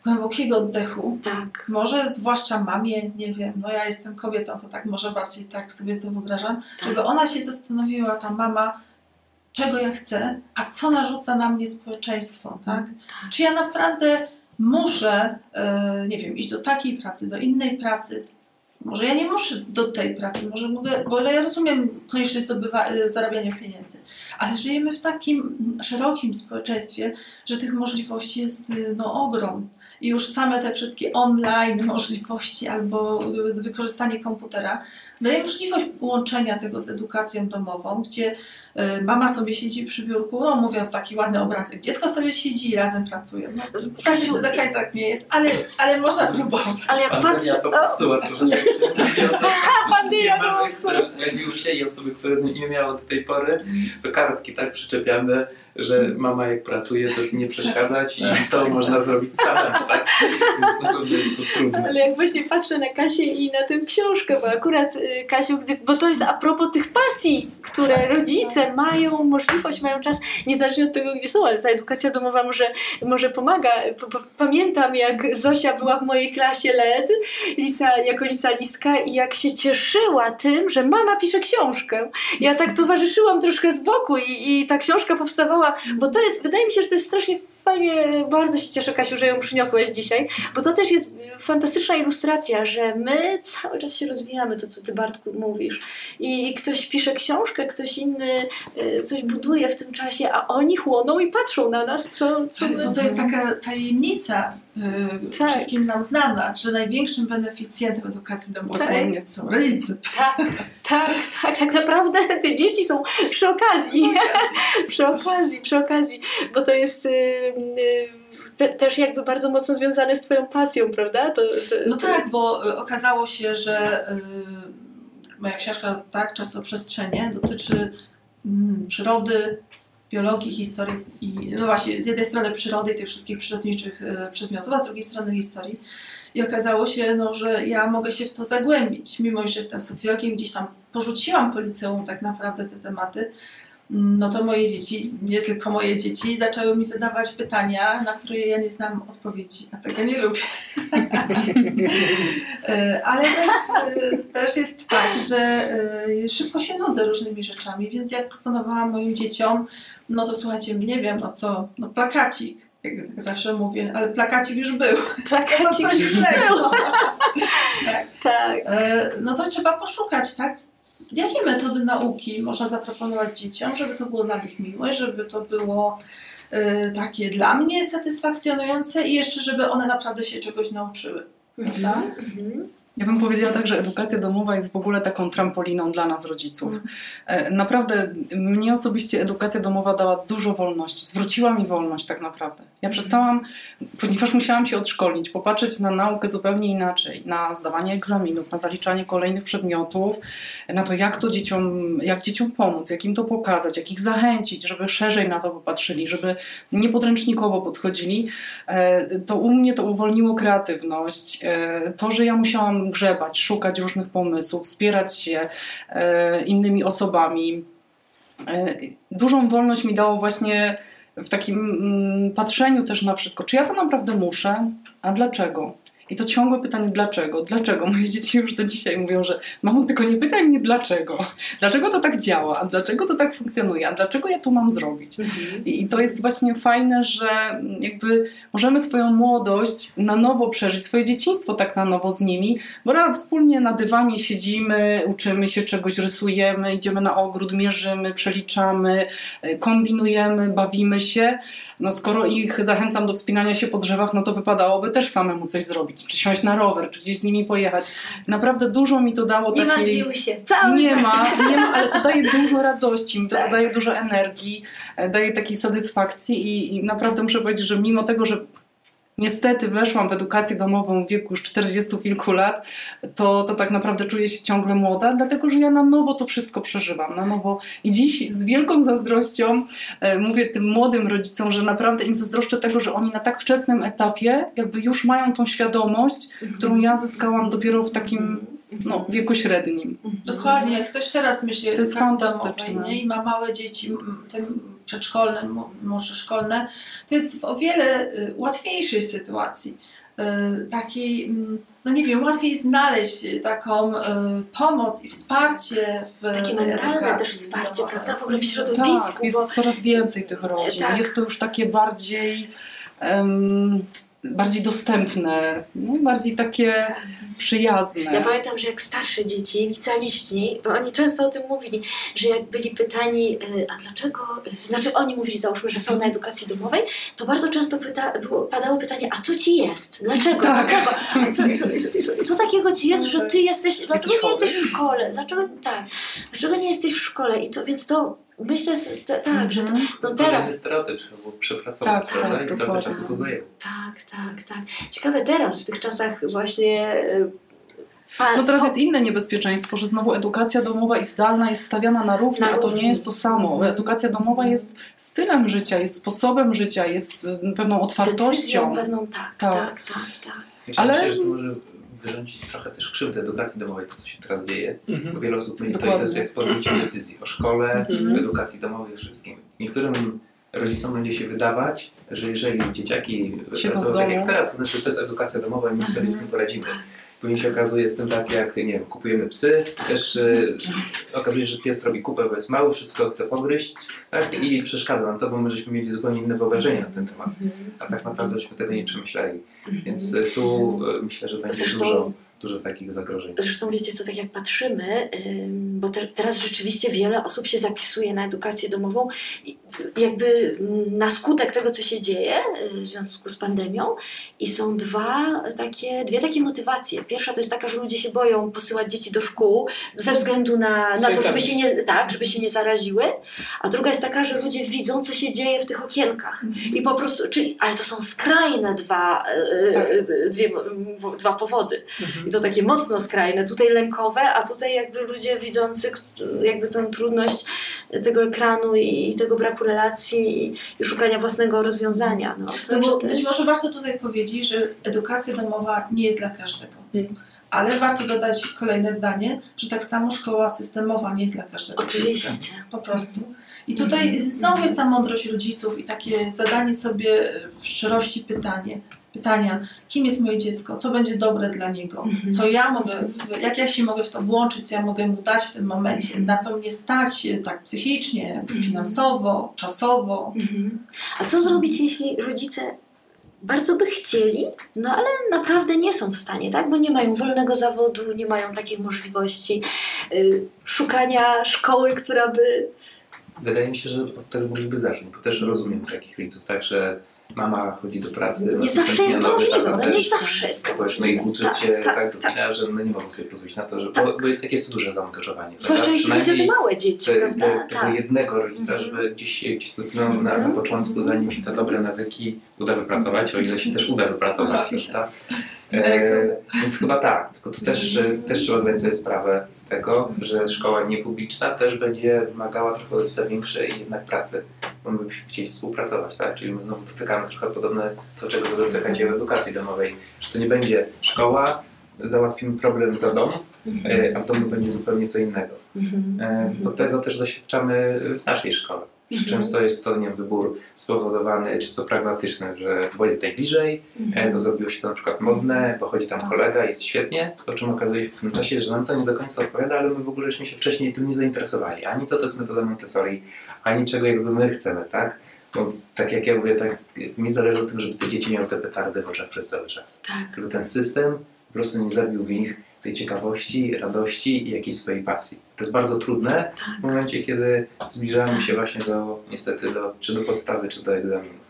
głębokiego oddechu. Tak. Może zwłaszcza mamie, nie wiem, no ja jestem kobietą, to tak może bardziej tak sobie to wyobrażam, żeby ona się zastanowiła, ta mama, czego ja chcę, a co narzuca na mnie społeczeństwo, tak? Czy ja naprawdę muszę, e, nie wiem, iść do takiej pracy, do innej pracy, może ja nie muszę do tej pracy, może mogę, bo ja rozumiem konieczność zdobywa, zarabiania pieniędzy, ale żyjemy w takim szerokim społeczeństwie, że tych możliwości jest e, no, ogrom. I już same te wszystkie online możliwości albo wykorzystanie komputera daje możliwość połączenia tego z edukacją domową, gdzie e, mama sobie siedzi przy biurku, no mówiąc taki ładny obrazek, dziecko sobie siedzi i razem pracują. No, Kasiu, do końca tak nie jest, ale, ale można próbować. ale jak patrzę... to O, popsuła troszeczkę. Pandemia to Pojawiły się i osoby, które nie miały do tej pory, to kartki tak przyczepiane, że mama jak pracuje, to nie przeszkadzać i co można zrobić samemu, tak? Więc na pewno jest to trudne. Ale jak właśnie patrzę na Kasię i na tę książkę, bo akurat y, Kasiu, gdy, bo to jest a propos tych pasji, które rodzice mają możliwość, mają czas, niezależnie od tego, gdzie są, ale ta edukacja domowa może, może pomaga. P- p- Pamiętam, jak Zosia była w mojej klasie LED, lica, jako licealistka i jak się cieszyła tym, że mama pisze książkę. Ja tak towarzyszyłam troszkę z boku i, i ta książka powstawała, bo to jest, wydaje mi się, że to jest strasznie fajnie, bardzo się cieszę Kasiu, że ją przyniosłeś dzisiaj, bo to też jest fantastyczna ilustracja, że my cały czas się rozwijamy, to co ty Bartku mówisz. I ktoś pisze książkę, ktoś inny y, coś buduje w tym czasie, a oni chłoną i patrzą na nas, co, co my... Bo to jest taka tajemnica Tak. wszystkim nam znana, że największym beneficjentem edukacji domowej Tak. są rodzice. Tak, tak, tak, tak naprawdę te dzieci są przy okazji, przy okazji, przy okazji, bo to jest... Y, y, te, też jakby bardzo mocno związane z twoją pasją, prawda? To, to, No tak, bo y, okazało się, że moja książka tak, Czasoprzestrzenie dotyczy mm, przyrody, biologii, historii i no właśnie z jednej strony przyrody i tych wszystkich przyrodniczych y, przedmiotów, a z drugiej strony historii. I okazało się, no, że ja mogę się w to zagłębić, mimo że jestem socjologiem, gdzieś tam porzuciłam po liceum tak naprawdę te tematy, mm, no to moje dzieci, nie tylko moje dzieci, zaczęły mi zadawać pytania, na które ja nie znam odpowiedzi, a tego nie lubię. E, Ale też, e, też jest tak, że e, szybko się nudzę różnymi rzeczami, więc jak proponowałam moim dzieciom, no to słuchajcie, nie wiem, no co, no plakacik, jak tak zawsze mówię, ale plakacik już był. To Plakacik coś innego. Tak. E, No to trzeba poszukać, tak? Jakie metody nauki można zaproponować dzieciom, żeby to było dla nich miłe, żeby to było e, takie dla mnie satysfakcjonujące i jeszcze, żeby one naprawdę się czegoś nauczyły. Prawda? Mhm. Ja bym powiedziała tak, że edukacja domowa jest w ogóle taką trampoliną dla nas, rodziców. E, Naprawdę, mnie osobiście edukacja domowa dała dużo wolności. Zwróciła mi wolność, tak naprawdę. Ja przestałam, ponieważ musiałam się odszkolić, popatrzeć na naukę zupełnie inaczej, na zdawanie egzaminów, na zaliczanie kolejnych przedmiotów, na to, jak to dzieciom, jak dzieciom pomóc, jak im to pokazać, jak ich zachęcić, żeby szerzej na to popatrzyli, żeby nie podręcznikowo podchodzili. E, To u mnie to uwolniło kreatywność. E, To, że ja musiałam grzebać, szukać różnych pomysłów, wspierać się e, innymi osobami. E, Dużą wolność mi dało właśnie w takim mm, patrzeniu też na wszystko. Czy ja to naprawdę muszę? A dlaczego? I to ciągłe pytanie, dlaczego? Dlaczego? Moje dzieci już do dzisiaj mówią, że mamo, tylko nie pytaj mnie dlaczego. Dlaczego to tak działa? A dlaczego to tak funkcjonuje? A dlaczego ja to mam zrobić? I, I to jest właśnie fajne, że jakby możemy swoją młodość na nowo przeżyć, swoje dzieciństwo tak na nowo z nimi, bo wspólnie na dywanie siedzimy, uczymy się czegoś, rysujemy, idziemy na ogród, mierzymy, przeliczamy, y, kombinujemy, bawimy się. No skoro ich zachęcam do wspinania się po drzewach, no to wypadałoby też samemu coś zrobić, czy siąść na rower, czy gdzieś z nimi pojechać. Naprawdę dużo mi to dało Nie ma takiej... zwiły się. Cały Nie czas. ma, nie ma, ale to daje dużo radości, mi to Tak. daje dużo energii, e, daje takiej satysfakcji i, i naprawdę muszę powiedzieć, że mimo tego, że niestety weszłam w edukację domową w wieku już 40 kilku lat, to, to tak naprawdę czuję się ciągle młoda, dlatego że ja na nowo to wszystko przeżywam, na nowo. I dziś z wielką zazdrością e, mówię tym młodym rodzicom, że naprawdę im zazdroszczę tego, że oni na tak wczesnym etapie jakby już mają tą świadomość, którą ja zyskałam dopiero w takim no, wieku średnim. Dokładnie, jak ktoś teraz myśli o To jest fantastyczne. domowej i ma małe dzieci, te przedszkolne, może szkolne, to jest w o wiele y, łatwiejszej sytuacji. Y, Takiej, no nie wiem, łatwiej znaleźć taką y, pomoc i wsparcie w Takie mentalne edukacji też wsparcie, prawda? W ogóle w środowisku, Tak, jest bo coraz więcej tych rodzin. Tak. Jest to już takie bardziej, em, bardziej dostępne, no, bardziej takie przyjazne. Ja pamiętam, że jak starsze dzieci, licealiści, bo oni często o tym mówili, że jak byli pytani, y, a dlaczego, y, znaczy oni mówili, załóżmy, że są na edukacji domowej, to bardzo często pyta, było, padało pytanie, a co ci jest? Dlaczego? Tak. Dlaczego? A co, co, co, co, takiego ci jest, że ty jesteś, dlaczego nie jesteś w szkole? Dlaczego, tak, dlaczego nie jesteś w szkole? I to, więc to myślę, że to, tak, że to, Mhm. no teraz, stereotyp trzeba było przepracować, Tak, prawda? tak, I trochę czasu to zajęło. tak, tak, tak. Ciekawe teraz, w tych czasach właśnie y, A, No teraz o, jest inne niebezpieczeństwo, że znowu edukacja domowa i zdalna jest stawiana na równi, a to nie jest to samo. Mhm. Edukacja domowa jest stylem życia, jest sposobem życia, jest y, pewną decyzją otwartością. pewną, tak, Tak. tak, tak, tak. Myślę, Ale- myślę, że to może wyrządzić trochę też krzywdę edukacji domowej, to co się teraz dzieje. Bo Mhm. wiele osób mówi, to, jest eksponowanie decyzji o szkole, Mhm. o edukacji domowej, wszystkim. Niektórym rodzicom będzie się wydawać, że jeżeli dzieciaki pracują tak jak teraz, to znaczy to jest edukacja domowa i my sobie z tym poradzimy. Tak. Później się okazuje, jest tym tak jak, nie wiem, kupujemy psy, też e, okazuje się, że pies robi kupę, bo jest mały, wszystko chce pogryźć tak? i przeszkadza nam to, bo my żeśmy mieli zupełnie inne wyobrażenie na ten temat, a tak naprawdę żeśmy tego nie przemyśleli. Więc tu e, myślę, że będzie Zresztą- dużo, dużo takich zagrożeń. Zresztą wiecie co, tak jak patrzymy, ym, bo te, teraz rzeczywiście wiele osób się zapisuje na edukację domową jakby mm, na skutek tego, co się dzieje y, w związku z pandemią i są dwa takie, dwie takie motywacje. Pierwsza to jest taka, że ludzie się boją posyłać dzieci do szkół ze względu na, na to, żeby się, nie, tak, żeby się nie zaraziły, a druga jest taka, że ludzie widzą, co się dzieje w tych okienkach i po prostu, czyli, ale to są skrajne dwa, y, Tak. y, dwie, y, dwa powody. I to takie mocno skrajne, tutaj lękowe, a tutaj jakby ludzie widzący jakby tą trudność tego ekranu i, tego braku relacji i, szukania własnego rozwiązania. No, to, No bo to być jest- może warto tutaj powiedzieć, że edukacja domowa nie jest dla każdego. Mhm. Ale warto dodać kolejne zdanie, że tak samo szkoła systemowa nie jest dla każdego dziecka. Oczywiście. Po prostu. I tutaj znowu jest ta mądrość rodziców i takie zadanie sobie w szczerości pytanie, pytania, kim jest moje dziecko, co będzie dobre dla niego, Mhm. co ja mogę, jak ja się mogę w to włączyć, co ja mogę mu dać w tym momencie, na co mnie stać e, tak psychicznie, finansowo, czasowo. Mhm. A co zrobić, jeśli rodzice bardzo by chcieli, no ale naprawdę nie są w stanie, tak? Bo nie mają wolnego zawodu, nie mają takiej możliwości y, szukania szkoły, która by. Wydaje mi się, że od tego mogliby zacząć, bo też rozumiem takich rodziców, tak, że mama chodzi do pracy. Nie zawsze jest to możliwe, no nie zawsze jest to Powiedzmy, i możliwe. budżet się tak, tak, tak. dopina, że no nie mogą sobie pozwolić na to, że, bo, bo tak jest to duże zaangażowanie. Zwłaszcza jeśli chodzi o te małe dzieci, te, prawda? te, tego Tak. jednego rodzica, Mhm. żeby gdzieś gdzieś no, na, na początku, zanim się te dobre nawyki uda wypracować, o ile się też uda wypracować, prawda? E, więc chyba tak, tylko tu też, e, też trzeba zdać sobie sprawę z tego, że szkoła niepubliczna też będzie wymagała trochę od większej jednak pracy, bo my byśmy chcieli współpracować, tak? Czyli my znowu dotykamy trochę podobne to, czego dotykacie w edukacji domowej, że to nie będzie szkoła, załatwimy problem za dom, e, a w domu będzie zupełnie co innego. Mhm. E, Bo tego też doświadczamy w naszej szkole. Mhm. Często jest to nie wiem, wybór spowodowany czysto pragmatyczny, że bo jest najbliżej, e, bo zrobiło się to na przykład modne, bo chodzi tam kolega, jest świetnie, po czym okazuje się w tym czasie, że nam to nie do końca odpowiada, ale my w ogóle żeśmy się wcześniej tym nie zainteresowali. Ani co to jest metoda Montessori, ani czego jakby my chcemy, tak? Bo tak jak ja mówię, tak, mi zależy o tym, żeby te dzieci miały te petardy w oczach przez cały czas. Tak. Żeby ten system po prostu nie zabił w nich tej ciekawości, radości i jakiejś swojej pasji. To jest bardzo trudne w momencie, kiedy zbliżamy się właśnie do, niestety, do, czy do podstawy, czy do egzaminów.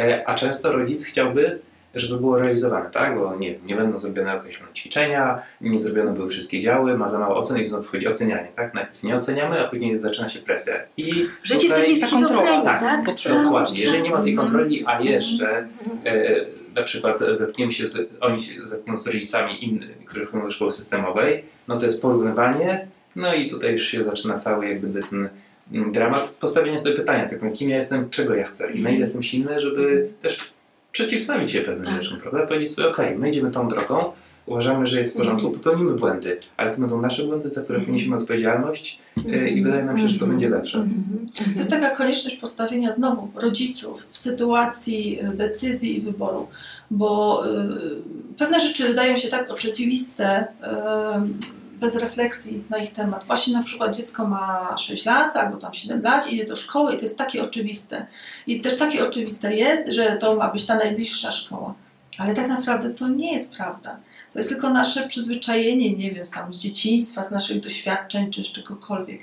E, a często rodzic chciałby, żeby było realizowane, tak? Bo nie, nie będą zrobione określone ćwiczenia, nie zrobione były wszystkie działy, ma za mało ocen i znowu wchodzi ocenianie, tak? Najpierw nie oceniamy, a później zaczyna się presja. I Życie w takiej ta kontrola, tak, tak? Cały Dokładnie. Jeżeli nie ma tej kontroli, a jeszcze e, na przykład zetkniemy się z, oni się zetkną z rodzicami innymi, którzy chodzą do szkoły systemowej, no to jest porównywanie, no i tutaj już się zaczyna cały jakby ten mm, dramat postawienia sobie pytania, tak, kim ja jestem, czego ja chcę i na ile jestem silny, żeby też przeciwstawić się pewnym Tak. rzeczom, prawda? Powiedzieć sobie, okej, my idziemy tą drogą, uważamy, że jest w porządku, popełnimy błędy, ale to będą nasze błędy, za które poniesiemy odpowiedzialność e, i wydaje nam się, że to będzie lepsze. Mhm. To jest taka konieczność postawienia znowu rodziców w sytuacji y, decyzji i wyboru, bo y, pewne rzeczy wydają się tak oczywiste, y, bez refleksji na ich temat. Właśnie na przykład dziecko ma 6 lat albo tam 7 lat, idzie do szkoły i to jest takie oczywiste. I też takie oczywiste jest, że to ma być ta najbliższa szkoła. Ale tak naprawdę to nie jest prawda. To jest tylko nasze przyzwyczajenie, nie wiem, tam, z dzieciństwa, z naszych doświadczeń czy z czegokolwiek.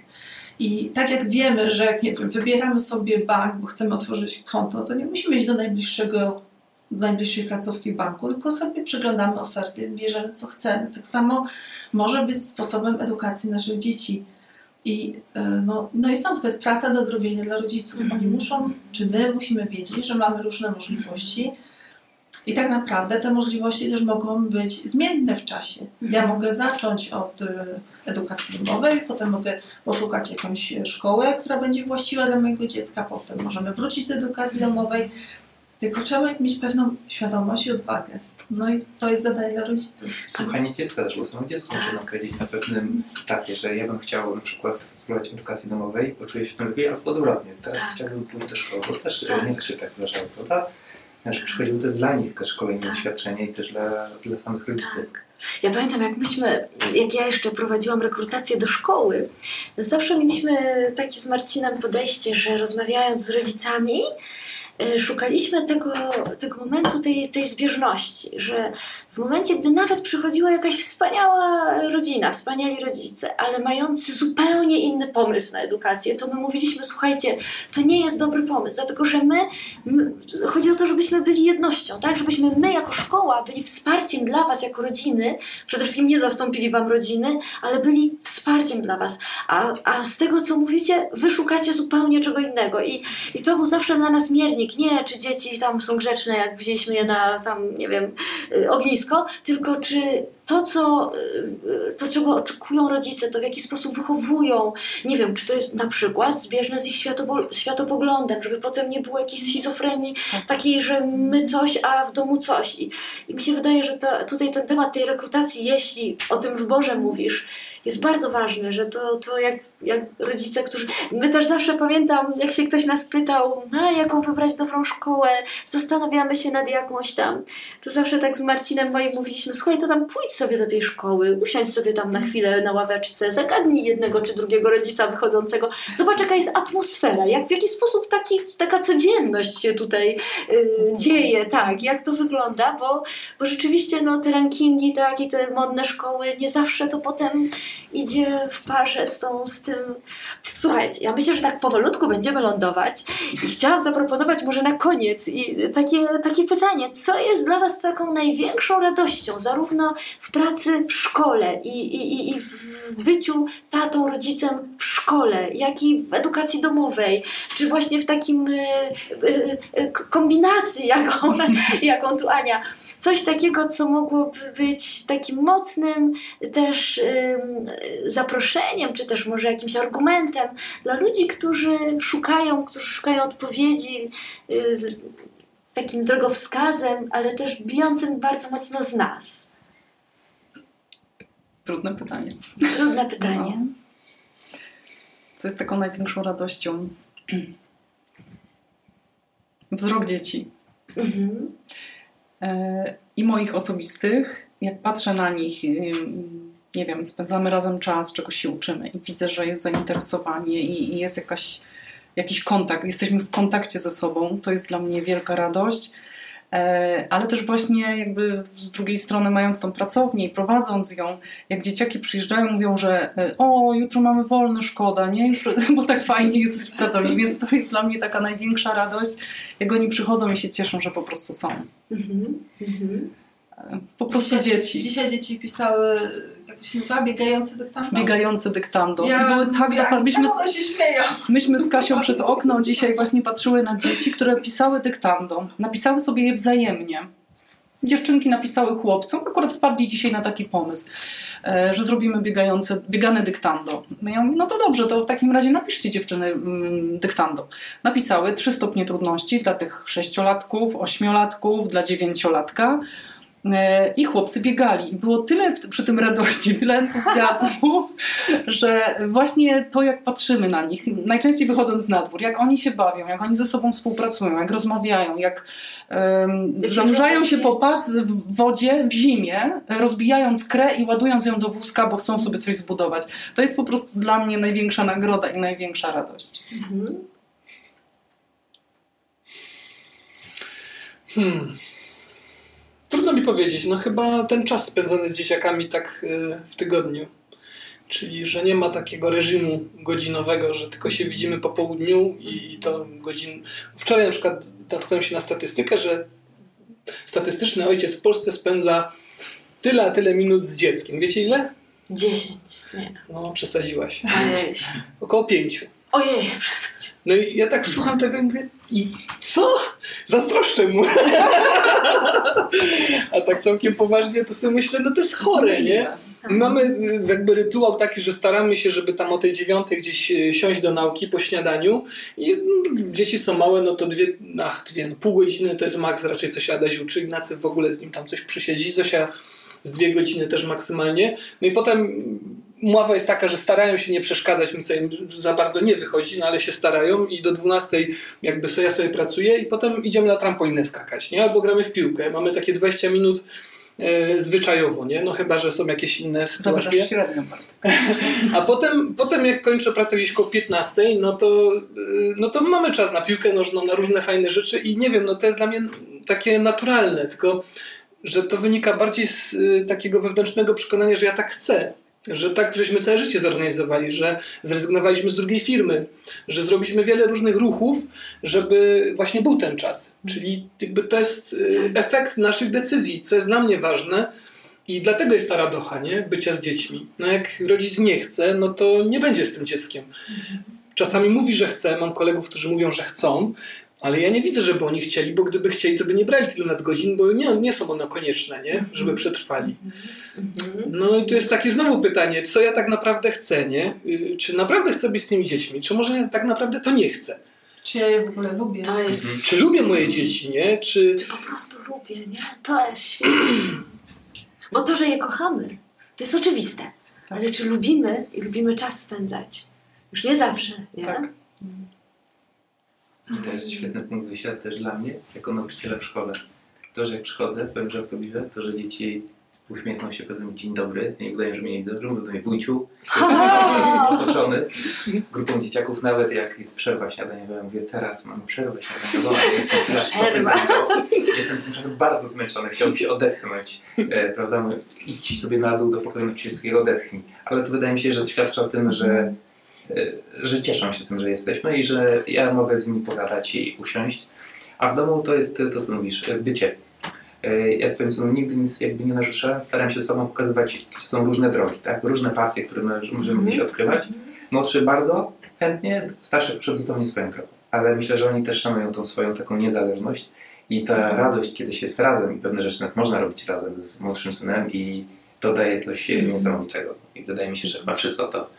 I tak jak wiemy, że jak nie wiem, wybieramy sobie bank, bo chcemy otworzyć konto, to nie musimy iść do najbliższego, najbliższej placówki banku, tylko sobie przeglądamy oferty, bierzemy co chcemy. Tak samo może być sposobem edukacji naszych dzieci. I, e, no, no i znowu to jest praca do odrobienia dla rodziców. Oni muszą, czy my musimy wiedzieć, że mamy różne możliwości I tak naprawdę te możliwości też mogą być zmienne w czasie. Ja mogę zacząć od y, edukacji domowej, potem mogę poszukać jakąś szkołę, która będzie właściwa dla mojego dziecka, potem możemy wrócić do edukacji domowej. Tylko trzeba mieć pewną świadomość i odwagę. No i to jest zadanie dla rodziców. Słuchanie dziecka też, bo samo dziecko może nam powiedzieć na pewnym etapie, że ja bym chciał na przykład spróbować edukacji domowej, poczuję się w tym lepiej, albo odwrotnie. Teraz Tak. chciałbym pójść do szkoły, bo też Tak. tak. nie się tak zdarzało, prawda? Znaczy przychodziło to jest dla nich też kolejne Tak. doświadczenie i też dla, dla samych rodziców. Tak. Ja pamiętam, jak myśmy, jak ja jeszcze prowadziłam rekrutację do szkoły, zawsze mieliśmy takie z Marcinem podejście, że rozmawiając z rodzicami, szukaliśmy tego, tego momentu, tej, tej zbieżności, że w momencie, gdy nawet przychodziła jakaś wspaniała rodzina, wspaniali rodzice, ale mający zupełnie inny pomysł na edukację, to my mówiliśmy, słuchajcie, to nie jest dobry pomysł, dlatego że my, my chodzi o to, żebyśmy byli jednością, tak? Żebyśmy my jako szkoła byli wsparciem dla Was jako rodziny, przede wszystkim nie zastąpili Wam rodziny, ale byli wsparciem dla Was. A, a z tego, co mówicie, Wy szukacie zupełnie czego innego. I, I to był zawsze dla nas miernik. Nie, czy dzieci tam są grzeczne, jak wzięliśmy je na tam, nie wiem, y, ognisko, tylko czy to, co, y, to, czego oczekują rodzice, to w jaki sposób wychowują. Nie wiem, czy to jest na przykład zbieżne z ich światopo- światopoglądem, żeby potem nie było jakiejś schizofrenii takiej, że my coś, a w domu coś. I, i mi się wydaje, że to, tutaj ten temat tej rekrutacji, jeśli o tym wyborze mówisz, jest bardzo ważny, że to, to jak, jak rodzice, którzy... My też zawsze pamiętam, jak się ktoś nas pytał, na jaką wybrać dobrą szkołę, zastanawiamy się nad jakąś tam. To zawsze tak z Marcinem moim mówiliśmy, słuchaj, to tam pójdź sobie do tej szkoły, usiądź sobie tam na chwilę na ławeczce, zagadnij jednego czy drugiego rodzica wychodzącego, zobacz jaka jest atmosfera, jak w jaki sposób taki, taka codzienność się tutaj y, dzieje, tak, jak to wygląda, bo, bo rzeczywiście no, te rankingi, tak, i te modne szkoły, nie zawsze to potem idzie w parze z tą, z tym. Słuchajcie, ja myślę, że tak powolutku będziemy lądować i chciałam zaproponować może na koniec i takie, takie pytanie, co jest dla Was taką największą radością, zarówno w pracy w szkole i, i, i- w byciu tatą, rodzicem w szkole, jak i w edukacji domowej, czy właśnie w takim y, y, y, kombinacji, jaką, jaką tu Ania. Coś takiego, co mogłoby być takim mocnym też zaproszeniem, czy też może jakimś argumentem dla ludzi, którzy szukają, którzy szukają odpowiedzi, y, takim drogowskazem, ale też bijącym bardzo mocno z nas. Trudne pytanie. Trudne pytanie. No. Co jest taką największą radością? Wzrok dzieci. Mhm. E, I moich osobistych. Jak patrzę na nich, nie wiem, spędzamy razem czas, czegoś się uczymy i widzę, że jest zainteresowanie i, i jest jakaś, jakiś kontakt, jesteśmy w kontakcie ze sobą, to jest dla mnie wielka radość. E, Ale też właśnie jakby z drugiej strony mając tą pracownię i prowadząc ją, jak dzieciaki przyjeżdżają, mówią, że e, o, jutro mamy wolne, szkoda, nie? Jutro, bo tak fajnie jest być w pracowni, więc to jest dla mnie taka największa radość, jak oni przychodzą i się cieszą, że po prostu są. Mhm. Mhm. E, Po prostu Dzisiaj- dzieci. Dzisiaj dzieci pisały, jak to się nazywa, biegające dyktando. Biegające dyktando. Ja I były tak mówię, zafa- a myśmy, czemu one się śmieją? myśmy z Kasią przez okno dzisiaj właśnie patrzyły na dzieci, które pisały dyktando. Napisały sobie je wzajemnie. Dziewczynki napisały chłopcom, akurat wpadli dzisiaj na taki pomysł, e, że zrobimy biegające, biegane dyktando. No ja mówię, no to dobrze, to w takim razie napiszcie dziewczyny mm, dyktando. Napisały trzy stopnie trudności dla tych sześciolatków, ośmiolatków, dla dziewięciolatka. E, I chłopcy biegali. I było tyle przy tym radości, tyle entuzjazmu, że właśnie to, jak patrzymy na nich, najczęściej wychodząc na dwór, jak oni się bawią, jak oni ze sobą współpracują, jak rozmawiają, jak um, zanurzają się po pas w wodzie w zimie, rozbijając krę i ładując ją do wózka, bo chcą sobie coś zbudować. To jest po prostu dla mnie największa nagroda i największa radość. Mhm. Hmm. Trudno mi powiedzieć. No chyba ten czas spędzony z dzieciakami tak y, w tygodniu. Czyli, że nie ma takiego reżimu godzinowego, że tylko się widzimy po południu i, to godzin. Wczoraj na przykład natknąłem się na statystykę, że statystyczny ojciec w Polsce spędza tyle a tyle minut z dzieckiem. Wiecie ile? Dziesięć. Nie. No, przesadziłaś. Około pięciu. Ojej, przesadź. No i ja tak słucham tego i mówię, i co? Zazdroszczę mu. A tak całkiem poważnie to sobie myślę, no to jest chore, nie? I mamy y, jakby rytuał taki, że staramy się, żeby tam o tej dziewiątej gdzieś y, siąść do nauki po śniadaniu i mm, dzieci są małe, no to dwie, ach, dwie, no pół godziny to jest maks raczej coś Adaś uczy, Ignacy w ogóle z nim tam coś przysiedzi, Zosia z dwie godziny też maksymalnie. No i potem umowa jest taka, że starają się nie przeszkadzać mi, co im za bardzo nie wychodzi, no ale się starają i do 12 jakby sobie, ja sobie pracuję i potem idziemy na trampolinę skakać, nie? Albo gramy w piłkę. Mamy takie 20 minut e, zwyczajowo, nie? No chyba, że są jakieś inne sytuacje. Średnią. A potem, potem jak kończę pracę gdzieś koło 15, no to, y, no to mamy czas na piłkę nożną, na różne fajne rzeczy i nie wiem, no to jest dla mnie takie naturalne, tylko że to wynika bardziej z y, takiego wewnętrznego przekonania, że ja tak chcę. Że tak żeśmy całe życie zorganizowali, że zrezygnowaliśmy z drugiej firmy, że zrobiliśmy wiele różnych ruchów, żeby właśnie był ten czas. Czyli jakby to jest y, efekt naszych decyzji, co jest dla mnie ważne, i dlatego jest ta radocha, nie? Bycia z dziećmi. No jak rodzic nie chce, no to nie będzie z tym dzieckiem. Czasami mówi, że chce, mam kolegów, którzy mówią, że chcą, ale ja nie widzę, żeby oni chcieli, bo gdyby chcieli, to by nie brali tylu nadgodzin, bo nie, nie są one konieczne, nie? Żeby przetrwali. No i tu jest takie znowu pytanie, co ja tak naprawdę chcę, nie? Y, Czy naprawdę chcę być z tymi dziećmi? Czy może ja tak naprawdę to nie chcę? Czy ja je w ogóle lubię? To jest, Czy lubię moje dzieci, nie? Czy... czy po prostu lubię, nie? To jest świetne. Bo to, że je kochamy, to jest oczywiste. Ale czy lubimy i lubimy czas spędzać? Już nie zawsze, nie? Tak. I to jest świetny punkt wyjścia też dla mnie, jako nauczyciela w szkole. To, że jak przychodzę, powiem żartobliwie, to, że dzieci uśmiechną się, powiedzą mi dzień dobry, nie udają, że mnie nie widzą, że mówią do mnie wujciu. Jestem otoczony grupą dzieciaków, nawet jak jest przerwa śniadaniowa, ja mówię teraz mam przerwę śniadaniową, jest Przerwa. Jestem tymczasem bardzo zmęczony, chciałbym się odetchnąć, e, prawda? Idź sobie na dół do pokoju nauczycielskiego, odetchnij. Ale to wydaje mi się, że świadczy o tym, że e, że cieszą się tym, że jesteśmy i że ja mogę z nimi pogadać i usiąść. A w domu to jest to, co mówisz, bycie. E, Ja swoim synom nigdy nic jakby nie narzucałem, staram się sobą pokazywać, gdzie są różne drogi, tak? różne pasje, które możemy gdzieś odkrywać. Młodszy bardzo chętnie, starszy przed zupełnie swoją drogą. Ale myślę, że oni też szanują tą swoją taką niezależność i ta radość, kiedy się jest razem i pewne rzeczy nawet można robić razem z młodszym synem i to daje coś niesamowitego. I wydaje mi się, że chyba wszyscy o to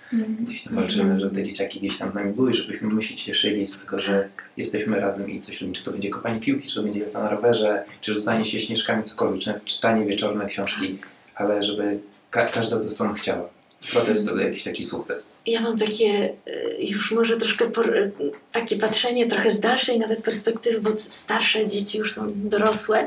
gdzieś tam walczymy, że te dzieciaki gdzieś tam z nami były, żebyśmy my się cieszyli z tego, że jesteśmy razem i coś robimy. Czy to będzie kopanie piłki, czy to będzie jazda na rowerze, czy rzucanie się śnieżkami, cokolwiek, czy czytanie wieczorne książki, ale żeby ka- każda ze stron chciała. To to jest jakiś taki sukces. Ja mam takie y, już może troszkę por, y, takie patrzenie trochę z dalszej nawet perspektywy, bo starsze dzieci już są dorosłe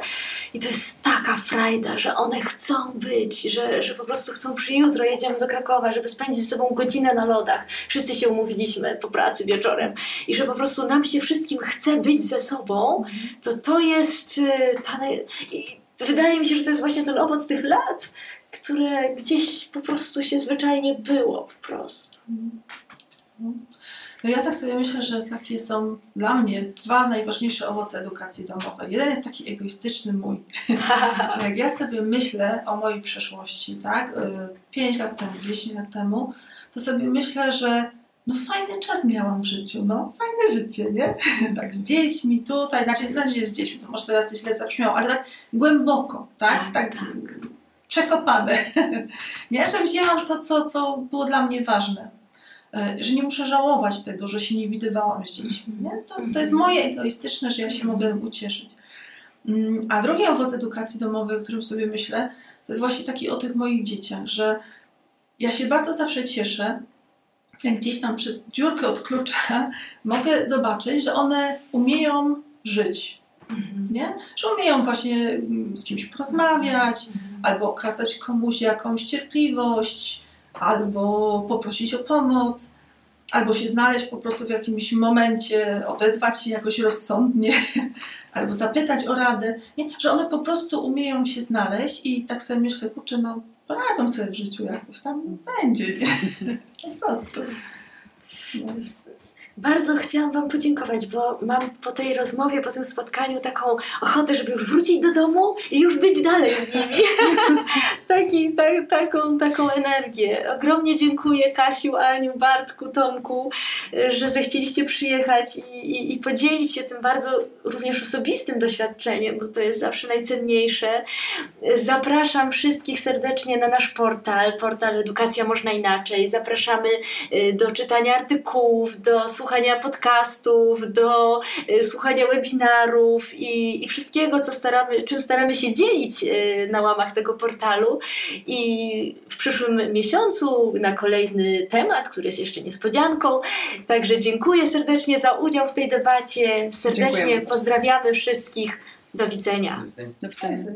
i to jest taka frajda, że one chcą być, że, że po prostu chcą przy jutro jedziemy do Krakowa, żeby spędzić z sobą godzinę na lodach. Wszyscy się umówiliśmy po pracy wieczorem i że po prostu nam się wszystkim chce być ze sobą, to to jest y, ta, wydaje mi się, że to jest właśnie ten owoc tych lat, które gdzieś po prostu się zwyczajnie było po prostu. No ja tak sobie myślę, że takie są dla mnie dwa najważniejsze owoce edukacji domowej. Jeden jest taki egoistyczny mój, że jak ja sobie myślę o mojej przeszłości, tak, 5 lat temu, 10 lat temu, to sobie myślę, że no fajny czas miałam w życiu, no fajne życie, nie? tak, z dziećmi tutaj, znaczy, znaczy z dziećmi, to może teraz źle zabrzmiało, ale tak głęboko, tak, tak, przekopane, nie? Że wzięłam to, co, co było dla mnie ważne e, że nie muszę żałować tego, że się nie widywałam z dziećmi. Nie? To, to jest moje egoistyczne, że ja się mogę ucieszyć. Mm, A drugi owoc edukacji domowej, o którym sobie myślę, to jest właśnie taki o tych moich dzieciach, że ja się bardzo zawsze cieszę, jak gdzieś tam przez dziurkę od klucza mogę zobaczyć, że one umieją żyć. Nie? Że umieją właśnie mm, z kimś porozmawiać, albo okazać komuś jakąś cierpliwość, albo poprosić o pomoc, albo się znaleźć po prostu w jakimś momencie, odezwać się jakoś rozsądnie, albo zapytać o radę. Nie? Że one po prostu umieją się znaleźć i tak sobie myślę, kurczę, no poradzą sobie w życiu jakoś, tam będzie, nie? Po prostu. No. Bardzo chciałam Wam podziękować, bo mam po tej rozmowie, po tym spotkaniu taką ochotę, żeby już wrócić do domu i już być dalej z nimi. Taki, ta, taką, taką energię. Ogromnie dziękuję Kasiu, Aniu, Bartku, Tomku, że zechcieliście przyjechać i, i, i podzielić się tym bardzo również osobistym doświadczeniem, bo to jest zawsze najcenniejsze. Zapraszam wszystkich serdecznie na nasz portal, portal Edukacja Można Inaczej. Zapraszamy y, do czytania artykułów, do słuchania podcastów, do y, słuchania webinarów i, i wszystkiego, co staramy, czym staramy się dzielić y, na łamach tego portalu. I w przyszłym miesiącu na kolejny temat, który jest jeszcze niespodzianką. Także dziękuję serdecznie za udział w tej debacie. Serdecznie Dziękujemy. pozdrawiamy wszystkich. Do widzenia. Do widzenia. Do widzenia.